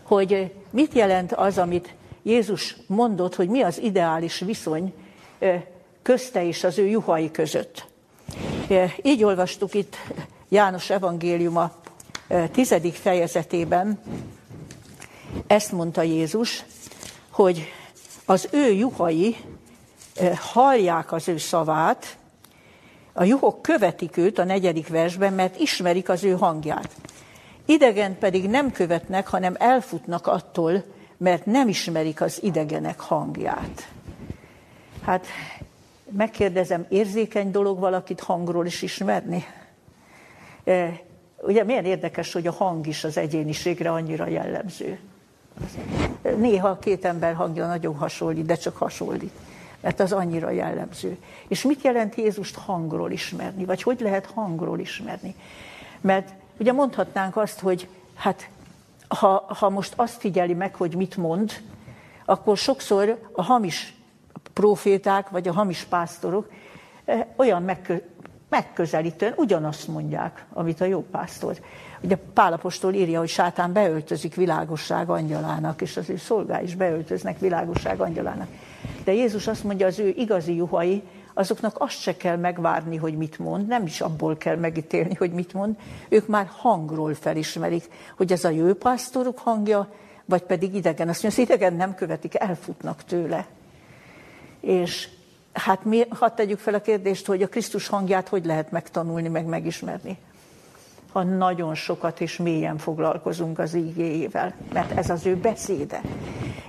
hogy mit jelent az, amit Jézus mondott, hogy mi az ideális viszony közte és az ő juhai között. Így olvastuk itt János evangéliuma tizedik fejezetében, ezt mondta Jézus, hogy az ő juhai hallják az ő szavát, a juhok követik őt a negyedik versben, mert ismerik az ő hangját. Idegen pedig nem követnek, hanem elfutnak attól, mert nem ismerik az idegenek hangját. Hát megkérdezem, érzékeny dolog valakit hangról is ismerni? E, ugye milyen érdekes, hogy a hang is az egyéniségre annyira jellemző. Néha két ember hangja nagyon hasonlít, de csak hasonlít, mert az annyira jellemző. És mit jelent Jézust hangról ismerni, vagy hogy lehet hangról ismerni? Mert Ugye mondhatnánk azt, hogy hát ha, ha most azt figyeli meg, hogy mit mond, akkor sokszor a hamis proféták, vagy a hamis pásztorok eh, olyan megkö, megközelítően ugyanazt mondják, amit a jó pásztor. Ugye Pálapostól írja, hogy sátán beöltözik világosság angyalának, és az ő szolgái is beöltöznek világosság angyalának. De Jézus azt mondja, az ő igazi juhai azoknak azt se kell megvárni, hogy mit mond, nem is abból kell megítélni, hogy mit mond, ők már hangról felismerik, hogy ez a jó pásztoruk hangja, vagy pedig idegen. Azt mondja, az idegen nem követik, elfutnak tőle. És hát mi, hadd tegyük fel a kérdést, hogy a Krisztus hangját hogy lehet megtanulni, meg megismerni ha nagyon sokat és mélyen foglalkozunk az igéjével, mert ez az ő beszéde.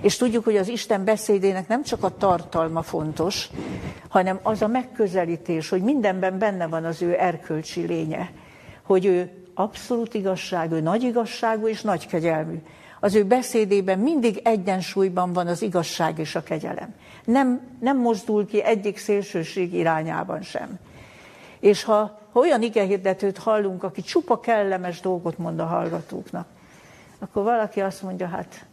És tudjuk, hogy az Isten beszédének nem csak a tartalma fontos, hanem az a megközelítés, hogy mindenben benne van az ő erkölcsi lénye, hogy ő abszolút igazság, ő nagy igazságú és nagy kegyelmű. Az ő beszédében mindig egyensúlyban van az igazság és a kegyelem. Nem, nem mozdul ki egyik szélsőség irányában sem. És ha ha olyan igehirdetőt hallunk, aki csupa kellemes dolgot mond a hallgatóknak, akkor valaki azt mondja, hát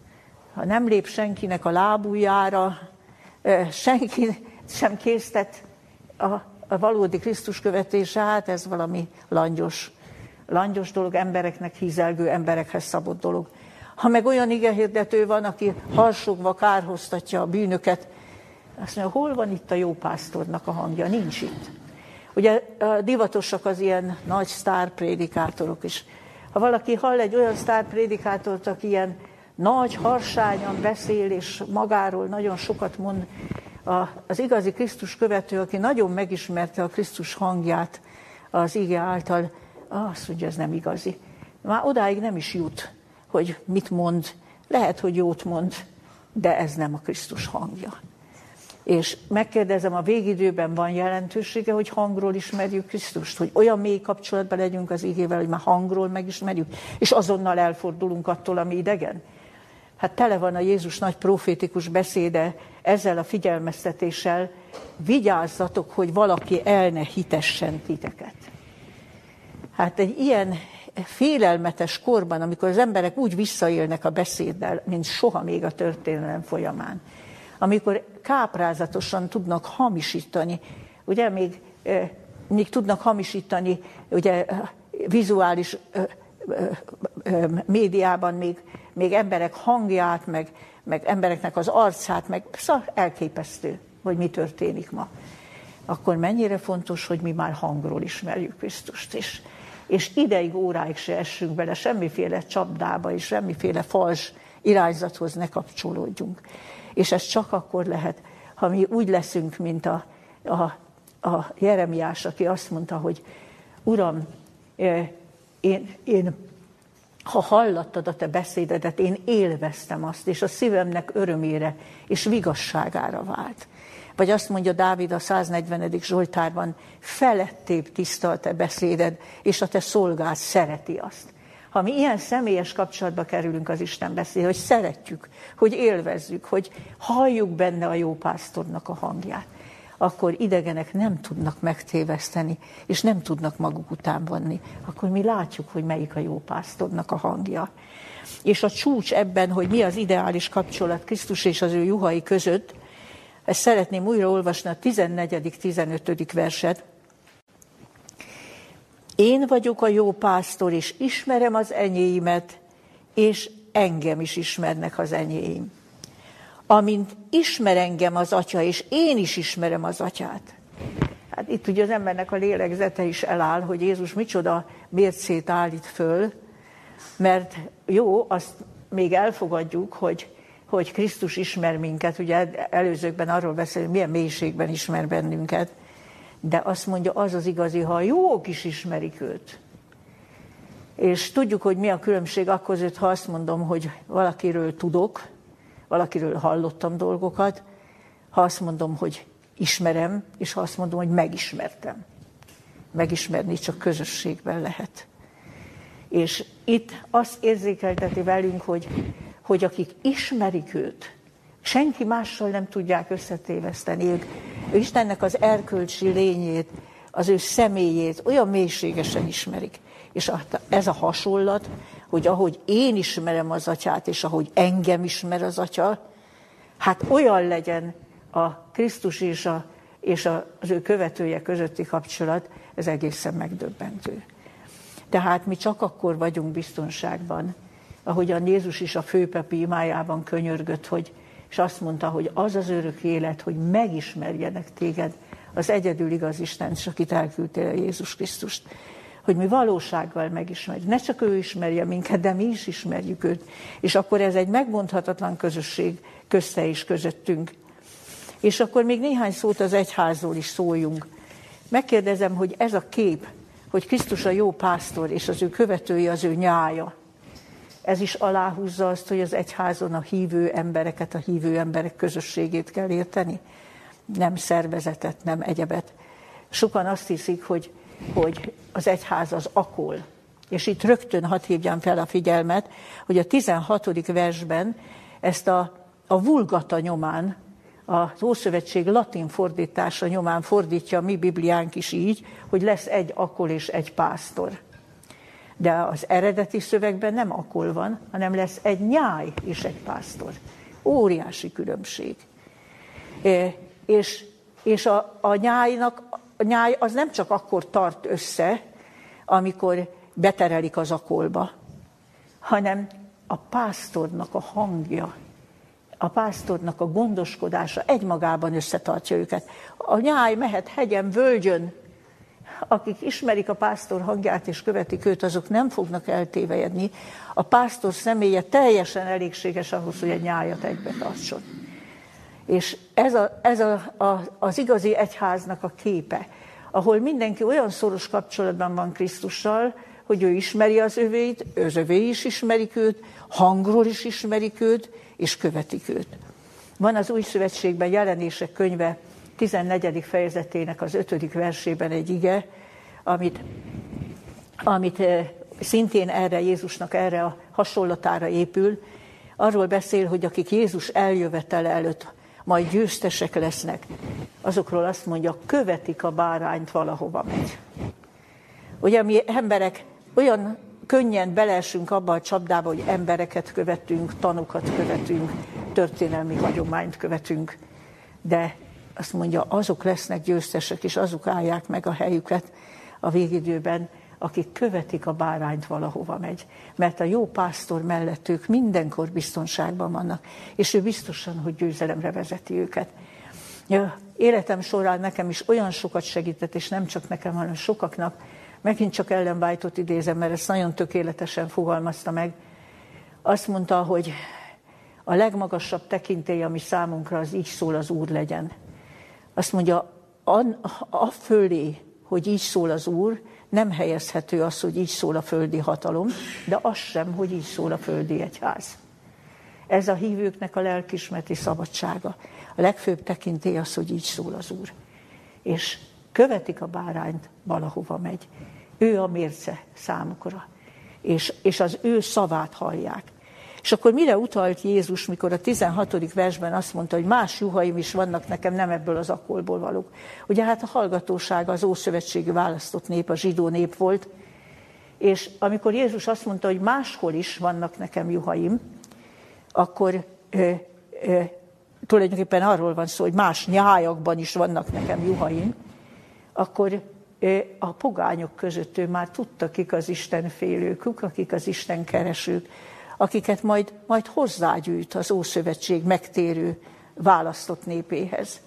ha nem lép senkinek a lábújára, senki sem késztet a, a valódi Krisztus követése, hát ez valami langyos, langyos dolog, embereknek hízelgő, emberekhez szabott dolog. Ha meg olyan igehirdető van, aki harsogva kárhoztatja a bűnöket, azt mondja, hol van itt a jó pásztornak a hangja? Nincs itt. Ugye divatosak az ilyen nagy sztárprédikátorok is. Ha valaki hall egy olyan sztárprédikátort, aki ilyen nagy, harsányan beszél, és magáról nagyon sokat mond, az igazi Krisztus követő, aki nagyon megismerte a Krisztus hangját az ige által, azt mondja, ez nem igazi. Már odáig nem is jut, hogy mit mond. Lehet, hogy jót mond, de ez nem a Krisztus hangja. És megkérdezem, a végidőben van jelentősége, hogy hangról ismerjük Krisztust, hogy olyan mély kapcsolatban legyünk az igével, hogy már hangról megismerjük, és azonnal elfordulunk attól, ami idegen. Hát tele van a Jézus nagy profétikus beszéde ezzel a figyelmeztetéssel, vigyázzatok, hogy valaki el ne hitessen titeket. Hát egy ilyen félelmetes korban, amikor az emberek úgy visszaélnek a beszéddel, mint soha még a történelem folyamán, amikor káprázatosan tudnak hamisítani, ugye még, még tudnak hamisítani ugye, vizuális médiában még, még emberek hangját, meg, meg embereknek az arcát, meg szóval elképesztő, hogy mi történik ma. Akkor mennyire fontos, hogy mi már hangról ismerjük Krisztust, és, és ideig, óráig se essünk bele semmiféle csapdába, és semmiféle fals irányzathoz ne kapcsolódjunk. És ez csak akkor lehet, ha mi úgy leszünk, mint a, a, a Jeremiás, aki azt mondta, hogy Uram, én, én ha hallattad a te beszédedet, én élveztem azt, és a szívemnek örömére és vigasságára vált. Vagy azt mondja Dávid a 140. Zsoltárban, felettébb a te beszéded, és a te szolgád szereti azt. Ha mi ilyen személyes kapcsolatba kerülünk az Isten beszéd, hogy szeretjük, hogy élvezzük, hogy halljuk benne a jó pásztornak a hangját, akkor idegenek nem tudnak megtéveszteni, és nem tudnak maguk után vanni. Akkor mi látjuk, hogy melyik a jó pásztornak a hangja. És a csúcs ebben, hogy mi az ideális kapcsolat Krisztus és az ő juhai között, ezt szeretném újra olvasni a 14.-15. verset. Én vagyok a jó pásztor, és ismerem az enyéimet, és engem is ismernek az enyéim. Amint ismer engem az atya, és én is ismerem az atyát. Hát itt ugye az embernek a lélegzete is eláll, hogy Jézus micsoda mércét állít föl, mert jó, azt még elfogadjuk, hogy, hogy Krisztus ismer minket, ugye előzőkben arról beszélünk, milyen mélységben ismer bennünket, de azt mondja, az az igazi, ha a jók is ismerik őt. És tudjuk, hogy mi a különbség akkor ha azt mondom, hogy valakiről tudok, valakiről hallottam dolgokat, ha azt mondom, hogy ismerem, és ha azt mondom, hogy megismertem. Megismerni csak közösségben lehet. És itt azt érzékelteti velünk, hogy, hogy akik ismerik őt, senki mással nem tudják összetéveszteni. Ők, Istennek az erkölcsi lényét, az ő személyét olyan mélységesen ismerik. És ez a hasonlat, hogy ahogy én ismerem az atyát, és ahogy engem ismer az atya, hát olyan legyen a Krisztus és, a, és az ő követője közötti kapcsolat, ez egészen megdöbbentő. Tehát mi csak akkor vagyunk biztonságban, ahogyan Jézus is a főpepi imájában könyörgött, hogy, és azt mondta, hogy az az örök élet, hogy megismerjenek téged, az egyedül igaz Isten, és akit elküldtél Jézus Krisztust hogy mi valósággal megismerjük. Ne csak ő ismerje minket, de mi is ismerjük őt. És akkor ez egy megmondhatatlan közösség közte és közöttünk. És akkor még néhány szót az egyházról is szóljunk. Megkérdezem, hogy ez a kép, hogy Krisztus a jó pásztor, és az ő követői az ő nyája, ez is aláhúzza azt, hogy az egyházon a hívő embereket, a hívő emberek közösségét kell érteni. Nem szervezetet, nem egyebet. Sokan azt hiszik, hogy hogy az egyház az akol. És itt rögtön hadd hívjam fel a figyelmet, hogy a 16. versben ezt a, a vulgata nyomán, az Ószövetség latin fordítása nyomán fordítja a mi Bibliánk is így, hogy lesz egy akol és egy pásztor. De az eredeti szövegben nem akol van, hanem lesz egy nyáj és egy pásztor. Óriási különbség. És, és a, a nyájnak a nyáj az nem csak akkor tart össze, amikor beterelik az akolba, hanem a pásztornak a hangja, a pásztornak a gondoskodása egymagában összetartja őket. A nyáj mehet hegyen, völgyön, akik ismerik a pásztor hangját és követik őt, azok nem fognak eltévejedni. A pásztor személye teljesen elégséges ahhoz, hogy egy nyájat egybe tartson. És ez, a, ez a, a, az igazi egyháznak a képe, ahol mindenki olyan szoros kapcsolatban van Krisztussal, hogy ő ismeri az övéit, az övé is ismerik őt, hangról is ismerik őt, és követik őt. Van az Új Szövetségben jelenések könyve 14. fejezetének az 5. versében egy ige, amit, amit eh, szintén erre Jézusnak erre a hasonlatára épül. Arról beszél, hogy akik Jézus eljövetele előtt majd győztesek lesznek. Azokról azt mondja, követik a bárányt valahova megy. Ugye mi emberek olyan könnyen beleesünk abba a csapdába, hogy embereket követünk, tanukat követünk, történelmi hagyományt követünk, de azt mondja, azok lesznek győztesek, és azok állják meg a helyüket a végidőben, akik követik a bárányt valahova megy. Mert a jó pásztor mellett ők mindenkor biztonságban vannak, és ő biztosan, hogy győzelemre vezeti őket. Ja, életem során nekem is olyan sokat segített, és nem csak nekem, hanem sokaknak, megint csak Ellen White-ot idézem, mert ezt nagyon tökéletesen fogalmazta meg. Azt mondta, hogy a legmagasabb tekintély, ami számunkra az így szól az Úr legyen. Azt mondja, a, fölé, hogy így szól az Úr, nem helyezhető az, hogy így szól a földi hatalom, de az sem, hogy így szól a földi egyház. Ez a hívőknek a lelkismeti szabadsága. A legfőbb tekintély az, hogy így szól az Úr. És követik a bárányt, valahova megy. Ő a mérce számukra. És, és az ő szavát hallják. És akkor mire utalt Jézus, mikor a 16. versben azt mondta, hogy más juhaim is vannak nekem, nem ebből az akolból valók. Ugye hát a hallgatóság az Ószövetségi választott nép, a zsidó nép volt, és amikor Jézus azt mondta, hogy máshol is vannak nekem juhaim, akkor ö, ö, tulajdonképpen arról van szó, hogy más nyájakban is vannak nekem juhaim, akkor a pogányok között ő már tudta, kik az Isten félők, akik az Isten keresők, akiket majd, majd hozzágyűjt az Ószövetség megtérő választott népéhez.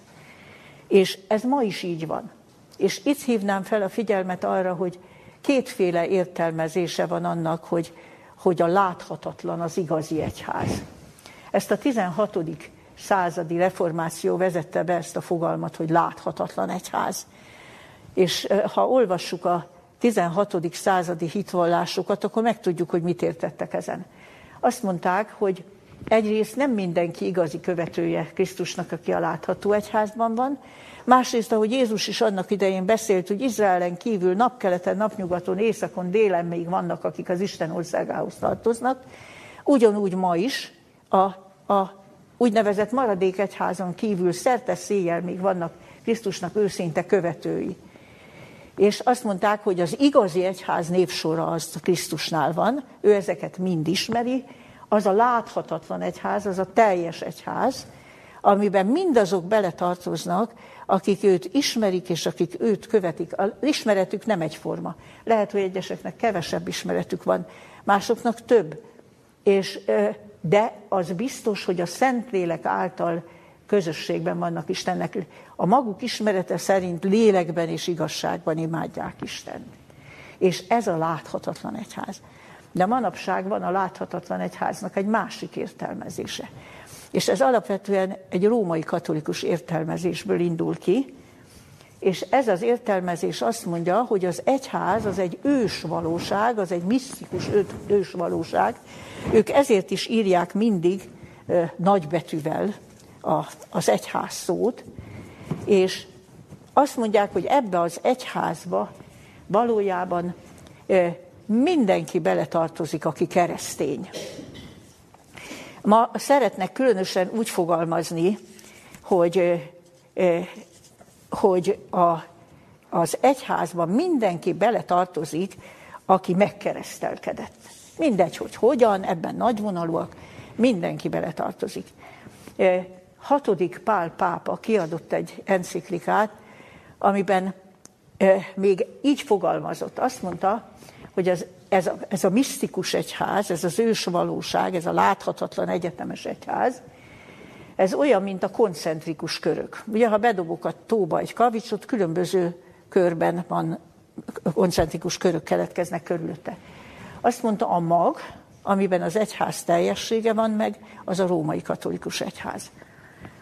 És ez ma is így van. És itt hívnám fel a figyelmet arra, hogy kétféle értelmezése van annak, hogy, hogy a láthatatlan az igazi egyház. Ezt a 16. századi reformáció vezette be ezt a fogalmat, hogy láthatatlan egyház. És ha olvassuk a 16. századi hitvallásokat, akkor megtudjuk, hogy mit értettek ezen. Azt mondták, hogy egyrészt nem mindenki igazi követője Krisztusnak, aki a látható egyházban van, másrészt, ahogy Jézus is annak idején beszélt, hogy Izraelen kívül napkeleten, napnyugaton, északon, délen még vannak, akik az Isten országához tartoznak, ugyanúgy ma is a, a úgynevezett maradék egyházon kívül szerte széjjel még vannak Krisztusnak őszinte követői. És azt mondták, hogy az igazi egyház névsora az Krisztusnál van, ő ezeket mind ismeri, az a láthatatlan egyház, az a teljes egyház, amiben mindazok beletartoznak, akik őt ismerik, és akik őt követik. Az ismeretük nem egyforma. Lehet, hogy egyeseknek kevesebb ismeretük van, másoknak több. És, de az biztos, hogy a Szentlélek által közösségben vannak Istennek. A maguk ismerete szerint lélekben és igazságban imádják Istent. És ez a láthatatlan egyház. De manapság van a láthatatlan egyháznak egy másik értelmezése. És ez alapvetően egy római katolikus értelmezésből indul ki, és ez az értelmezés azt mondja, hogy az egyház az egy ős valóság, az egy misztikus ős valóság. Ők ezért is írják mindig nagybetűvel a, az egyház szót, és azt mondják, hogy ebbe az egyházba valójában mindenki beletartozik, aki keresztény. Ma szeretnek különösen úgy fogalmazni, hogy, hogy a, az egyházban mindenki beletartozik, aki megkeresztelkedett. Mindegy, hogy hogyan, ebben nagyvonalúak, mindenki beletartozik hatodik Pál pápa kiadott egy enciklikát, amiben még így fogalmazott. Azt mondta, hogy ez, ez, a, ez a misztikus egyház, ez az ős valóság, ez a láthatatlan egyetemes egyház, ez olyan, mint a koncentrikus körök. Ugye, ha bedobok a tóba egy kavicsot, különböző körben van, koncentrikus körök keletkeznek körülötte. Azt mondta, a mag, amiben az egyház teljessége van meg, az a római katolikus egyház.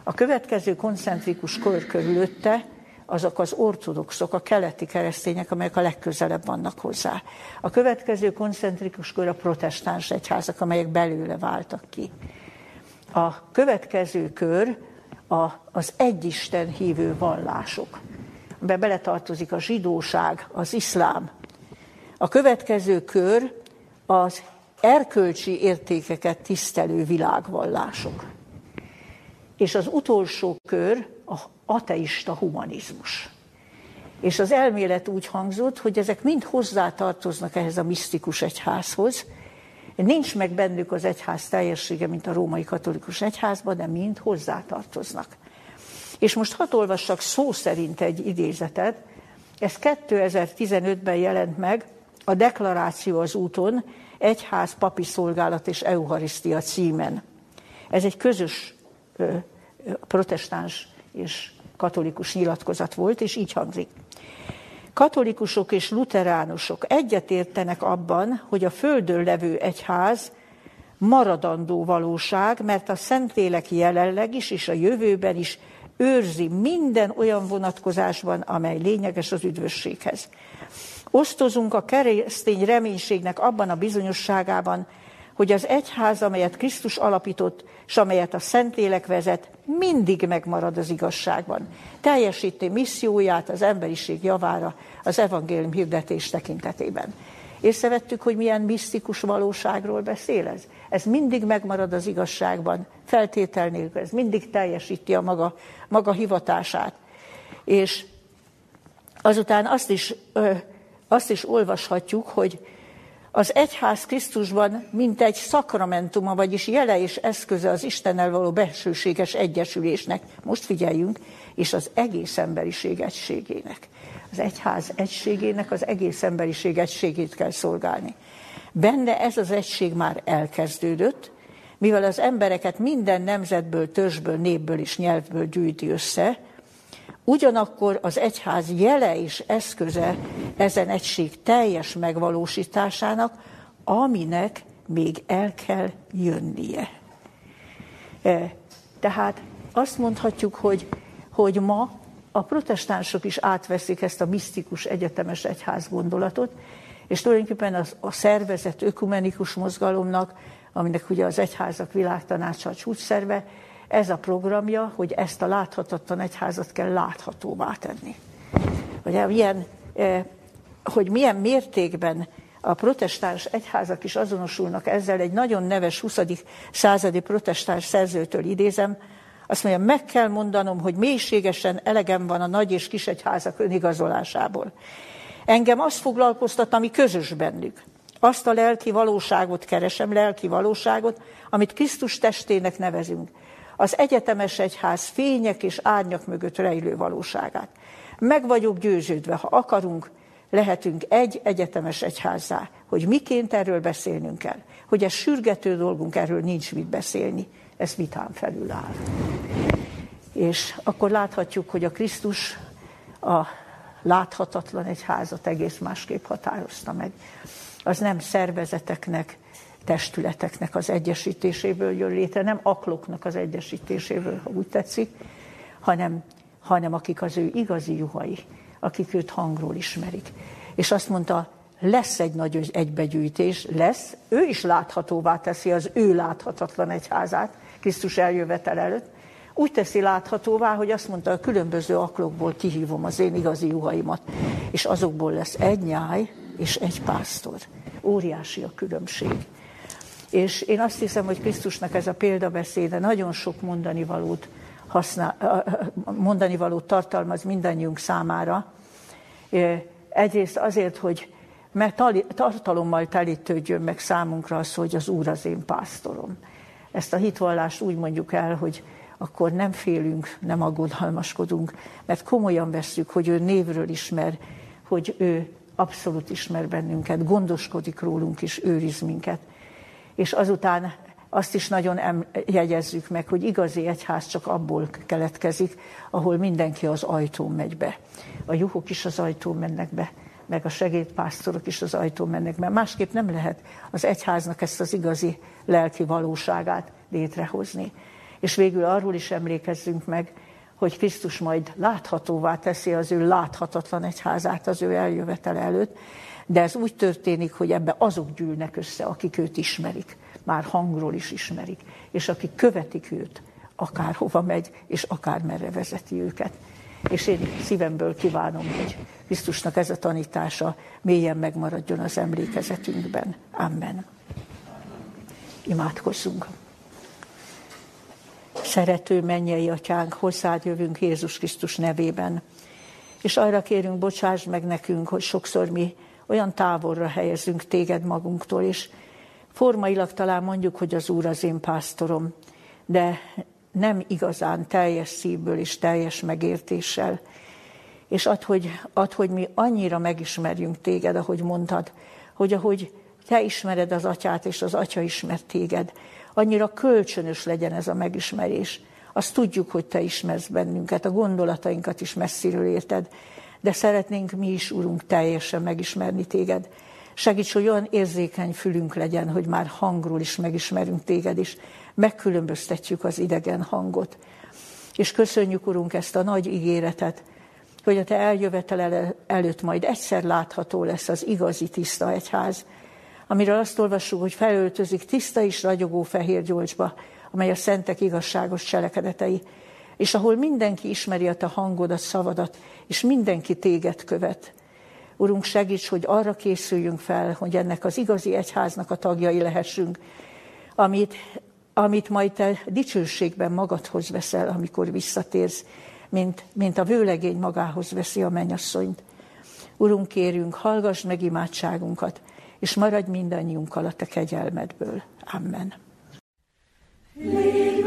A következő koncentrikus kör körülötte azok az ortodoxok, a keleti keresztények, amelyek a legközelebb vannak hozzá. A következő koncentrikus kör a protestáns egyházak, amelyek belőle váltak ki. A következő kör a, az egyisten hívő vallások. Be beletartozik a zsidóság, az iszlám. A következő kör az erkölcsi értékeket tisztelő világvallások. És az utolsó kör a ateista humanizmus. És az elmélet úgy hangzott, hogy ezek mind hozzátartoznak ehhez a misztikus egyházhoz. Nincs meg bennük az egyház teljessége, mint a római katolikus egyházban, de mind hozzátartoznak. És most hadd olvassak szó szerint egy idézetet. Ez 2015-ben jelent meg a deklaráció az úton, egyház, papi szolgálat és eucharisztia címen. Ez egy közös protestáns és katolikus nyilatkozat volt, és így hangzik. Katolikusok és luteránusok egyetértenek abban, hogy a földön levő egyház maradandó valóság, mert a Szentlélek jelenleg is és a jövőben is őrzi minden olyan vonatkozásban, amely lényeges az üdvösséghez. Osztozunk a keresztény reménységnek abban a bizonyosságában, hogy az egyház, amelyet Krisztus alapított, és amelyet a Szentlélek vezet, mindig megmarad az igazságban. Teljesíti misszióját az emberiség javára az evangélium hirdetés tekintetében. Észrevettük, hogy milyen misztikus valóságról beszél ez? Ez mindig megmarad az igazságban, feltétel nélkül, ez mindig teljesíti a maga, maga hivatását. És azután azt is, azt is olvashatjuk, hogy az egyház Krisztusban mint egy szakramentuma, vagyis jele és eszköze az Istennel való belsőséges egyesülésnek. Most figyeljünk, és az egész emberiség egységének. Az egyház egységének az egész emberiség egységét kell szolgálni. Benne ez az egység már elkezdődött, mivel az embereket minden nemzetből, törzsből, népből és nyelvből gyűjti össze, Ugyanakkor az egyház jele és eszköze ezen egység teljes megvalósításának, aminek még el kell jönnie. E, tehát azt mondhatjuk, hogy, hogy ma a protestánsok is átveszik ezt a misztikus egyetemes egyház gondolatot, és tulajdonképpen az, a szervezet ökumenikus mozgalomnak, aminek ugye az egyházak világtanácsa a csúcsszerve, ez a programja, hogy ezt a láthatatlan egyházat kell láthatóvá tenni. Ugye, milyen, eh, hogy milyen mértékben a protestáns egyházak is azonosulnak ezzel, egy nagyon neves 20. századi protestáns szerzőtől idézem, azt mondja, meg kell mondanom, hogy mélységesen elegem van a nagy és kis egyházak önigazolásából. Engem azt foglalkoztat, ami közös bennük. Azt a lelki valóságot keresem, lelki valóságot, amit Krisztus testének nevezünk az egyetemes egyház fények és árnyak mögött rejlő valóságát. Meg vagyok győződve, ha akarunk, lehetünk egy egyetemes egyházzá, hogy miként erről beszélnünk kell, hogy ez sürgető dolgunk, erről nincs mit beszélni, ez vitán felül áll. És akkor láthatjuk, hogy a Krisztus a láthatatlan egyházat egész másképp határozta meg. Az nem szervezeteknek, testületeknek az egyesítéséből jön létre, nem akloknak az egyesítéséből, ha úgy tetszik, hanem, hanem akik az ő igazi juhai, akik őt hangról ismerik. És azt mondta, lesz egy nagy egybegyűjtés, lesz, ő is láthatóvá teszi az ő láthatatlan egyházát, Krisztus eljövetel előtt, úgy teszi láthatóvá, hogy azt mondta, a különböző aklokból kihívom az én igazi juhaimat, és azokból lesz egy nyáj és egy pásztor. Óriási a különbség. És én azt hiszem, hogy Krisztusnak ez a példabeszéde nagyon sok mondani valót, használ, mondani valót tartalmaz mindannyiunk számára. Egyrészt azért, hogy mert tartalommal telítődjön meg számunkra az, hogy az Úr az én pásztorom. Ezt a hitvallást úgy mondjuk el, hogy akkor nem félünk, nem aggodalmaskodunk, mert komolyan vesszük, hogy ő névről ismer, hogy ő abszolút ismer bennünket, gondoskodik rólunk és őriz minket és azután azt is nagyon jegyezzük meg, hogy igazi egyház csak abból keletkezik, ahol mindenki az ajtón megy be. A juhok is az ajtón mennek be, meg a segédpásztorok is az ajtón mennek be. Másképp nem lehet az egyháznak ezt az igazi lelki valóságát létrehozni. És végül arról is emlékezzünk meg, hogy Krisztus majd láthatóvá teszi az ő láthatatlan egyházát az ő eljövetel előtt, de ez úgy történik, hogy ebbe azok gyűlnek össze, akik őt ismerik, már hangról is ismerik, és akik követik őt, akárhova megy, és akár merre vezeti őket. És én szívemből kívánom, hogy Krisztusnak ez a tanítása mélyen megmaradjon az emlékezetünkben. Amen. Imádkozzunk. Szerető mennyei atyánk, hozzád jövünk Jézus Krisztus nevében. És arra kérünk, bocsáss meg nekünk, hogy sokszor mi olyan távolra helyezünk téged magunktól, és formailag talán mondjuk, hogy az Úr az én pásztorom, de nem igazán teljes szívből és teljes megértéssel. és ad hogy, ad, hogy mi annyira megismerjünk téged, ahogy mondtad, hogy ahogy te ismered az atyát, és az atya ismer téged, annyira kölcsönös legyen ez a megismerés. Azt tudjuk, hogy te ismersz bennünket, a gondolatainkat is messziről érted, de szeretnénk mi is, Urunk, teljesen megismerni téged. Segíts, hogy olyan érzékeny fülünk legyen, hogy már hangról is megismerünk téged, és megkülönböztetjük az idegen hangot. És köszönjük, Urunk, ezt a nagy ígéretet, hogy a te eljövetel előtt majd egyszer látható lesz az igazi tiszta egyház, amiről azt olvassuk, hogy felöltözik tiszta és ragyogó fehér gyolcsba, amely a szentek igazságos cselekedetei, és ahol mindenki ismeri a te hangodat, szavadat, és mindenki téged követ. Urunk, segíts, hogy arra készüljünk fel, hogy ennek az igazi egyháznak a tagjai lehessünk, amit, amit majd te dicsőségben magadhoz veszel, amikor visszatérsz, mint, mint a vőlegény magához veszi a mennyasszonyt. Urunk, kérünk, hallgass meg imádságunkat, és maradj mindannyiunkkal a te kegyelmedből. Amen. Légy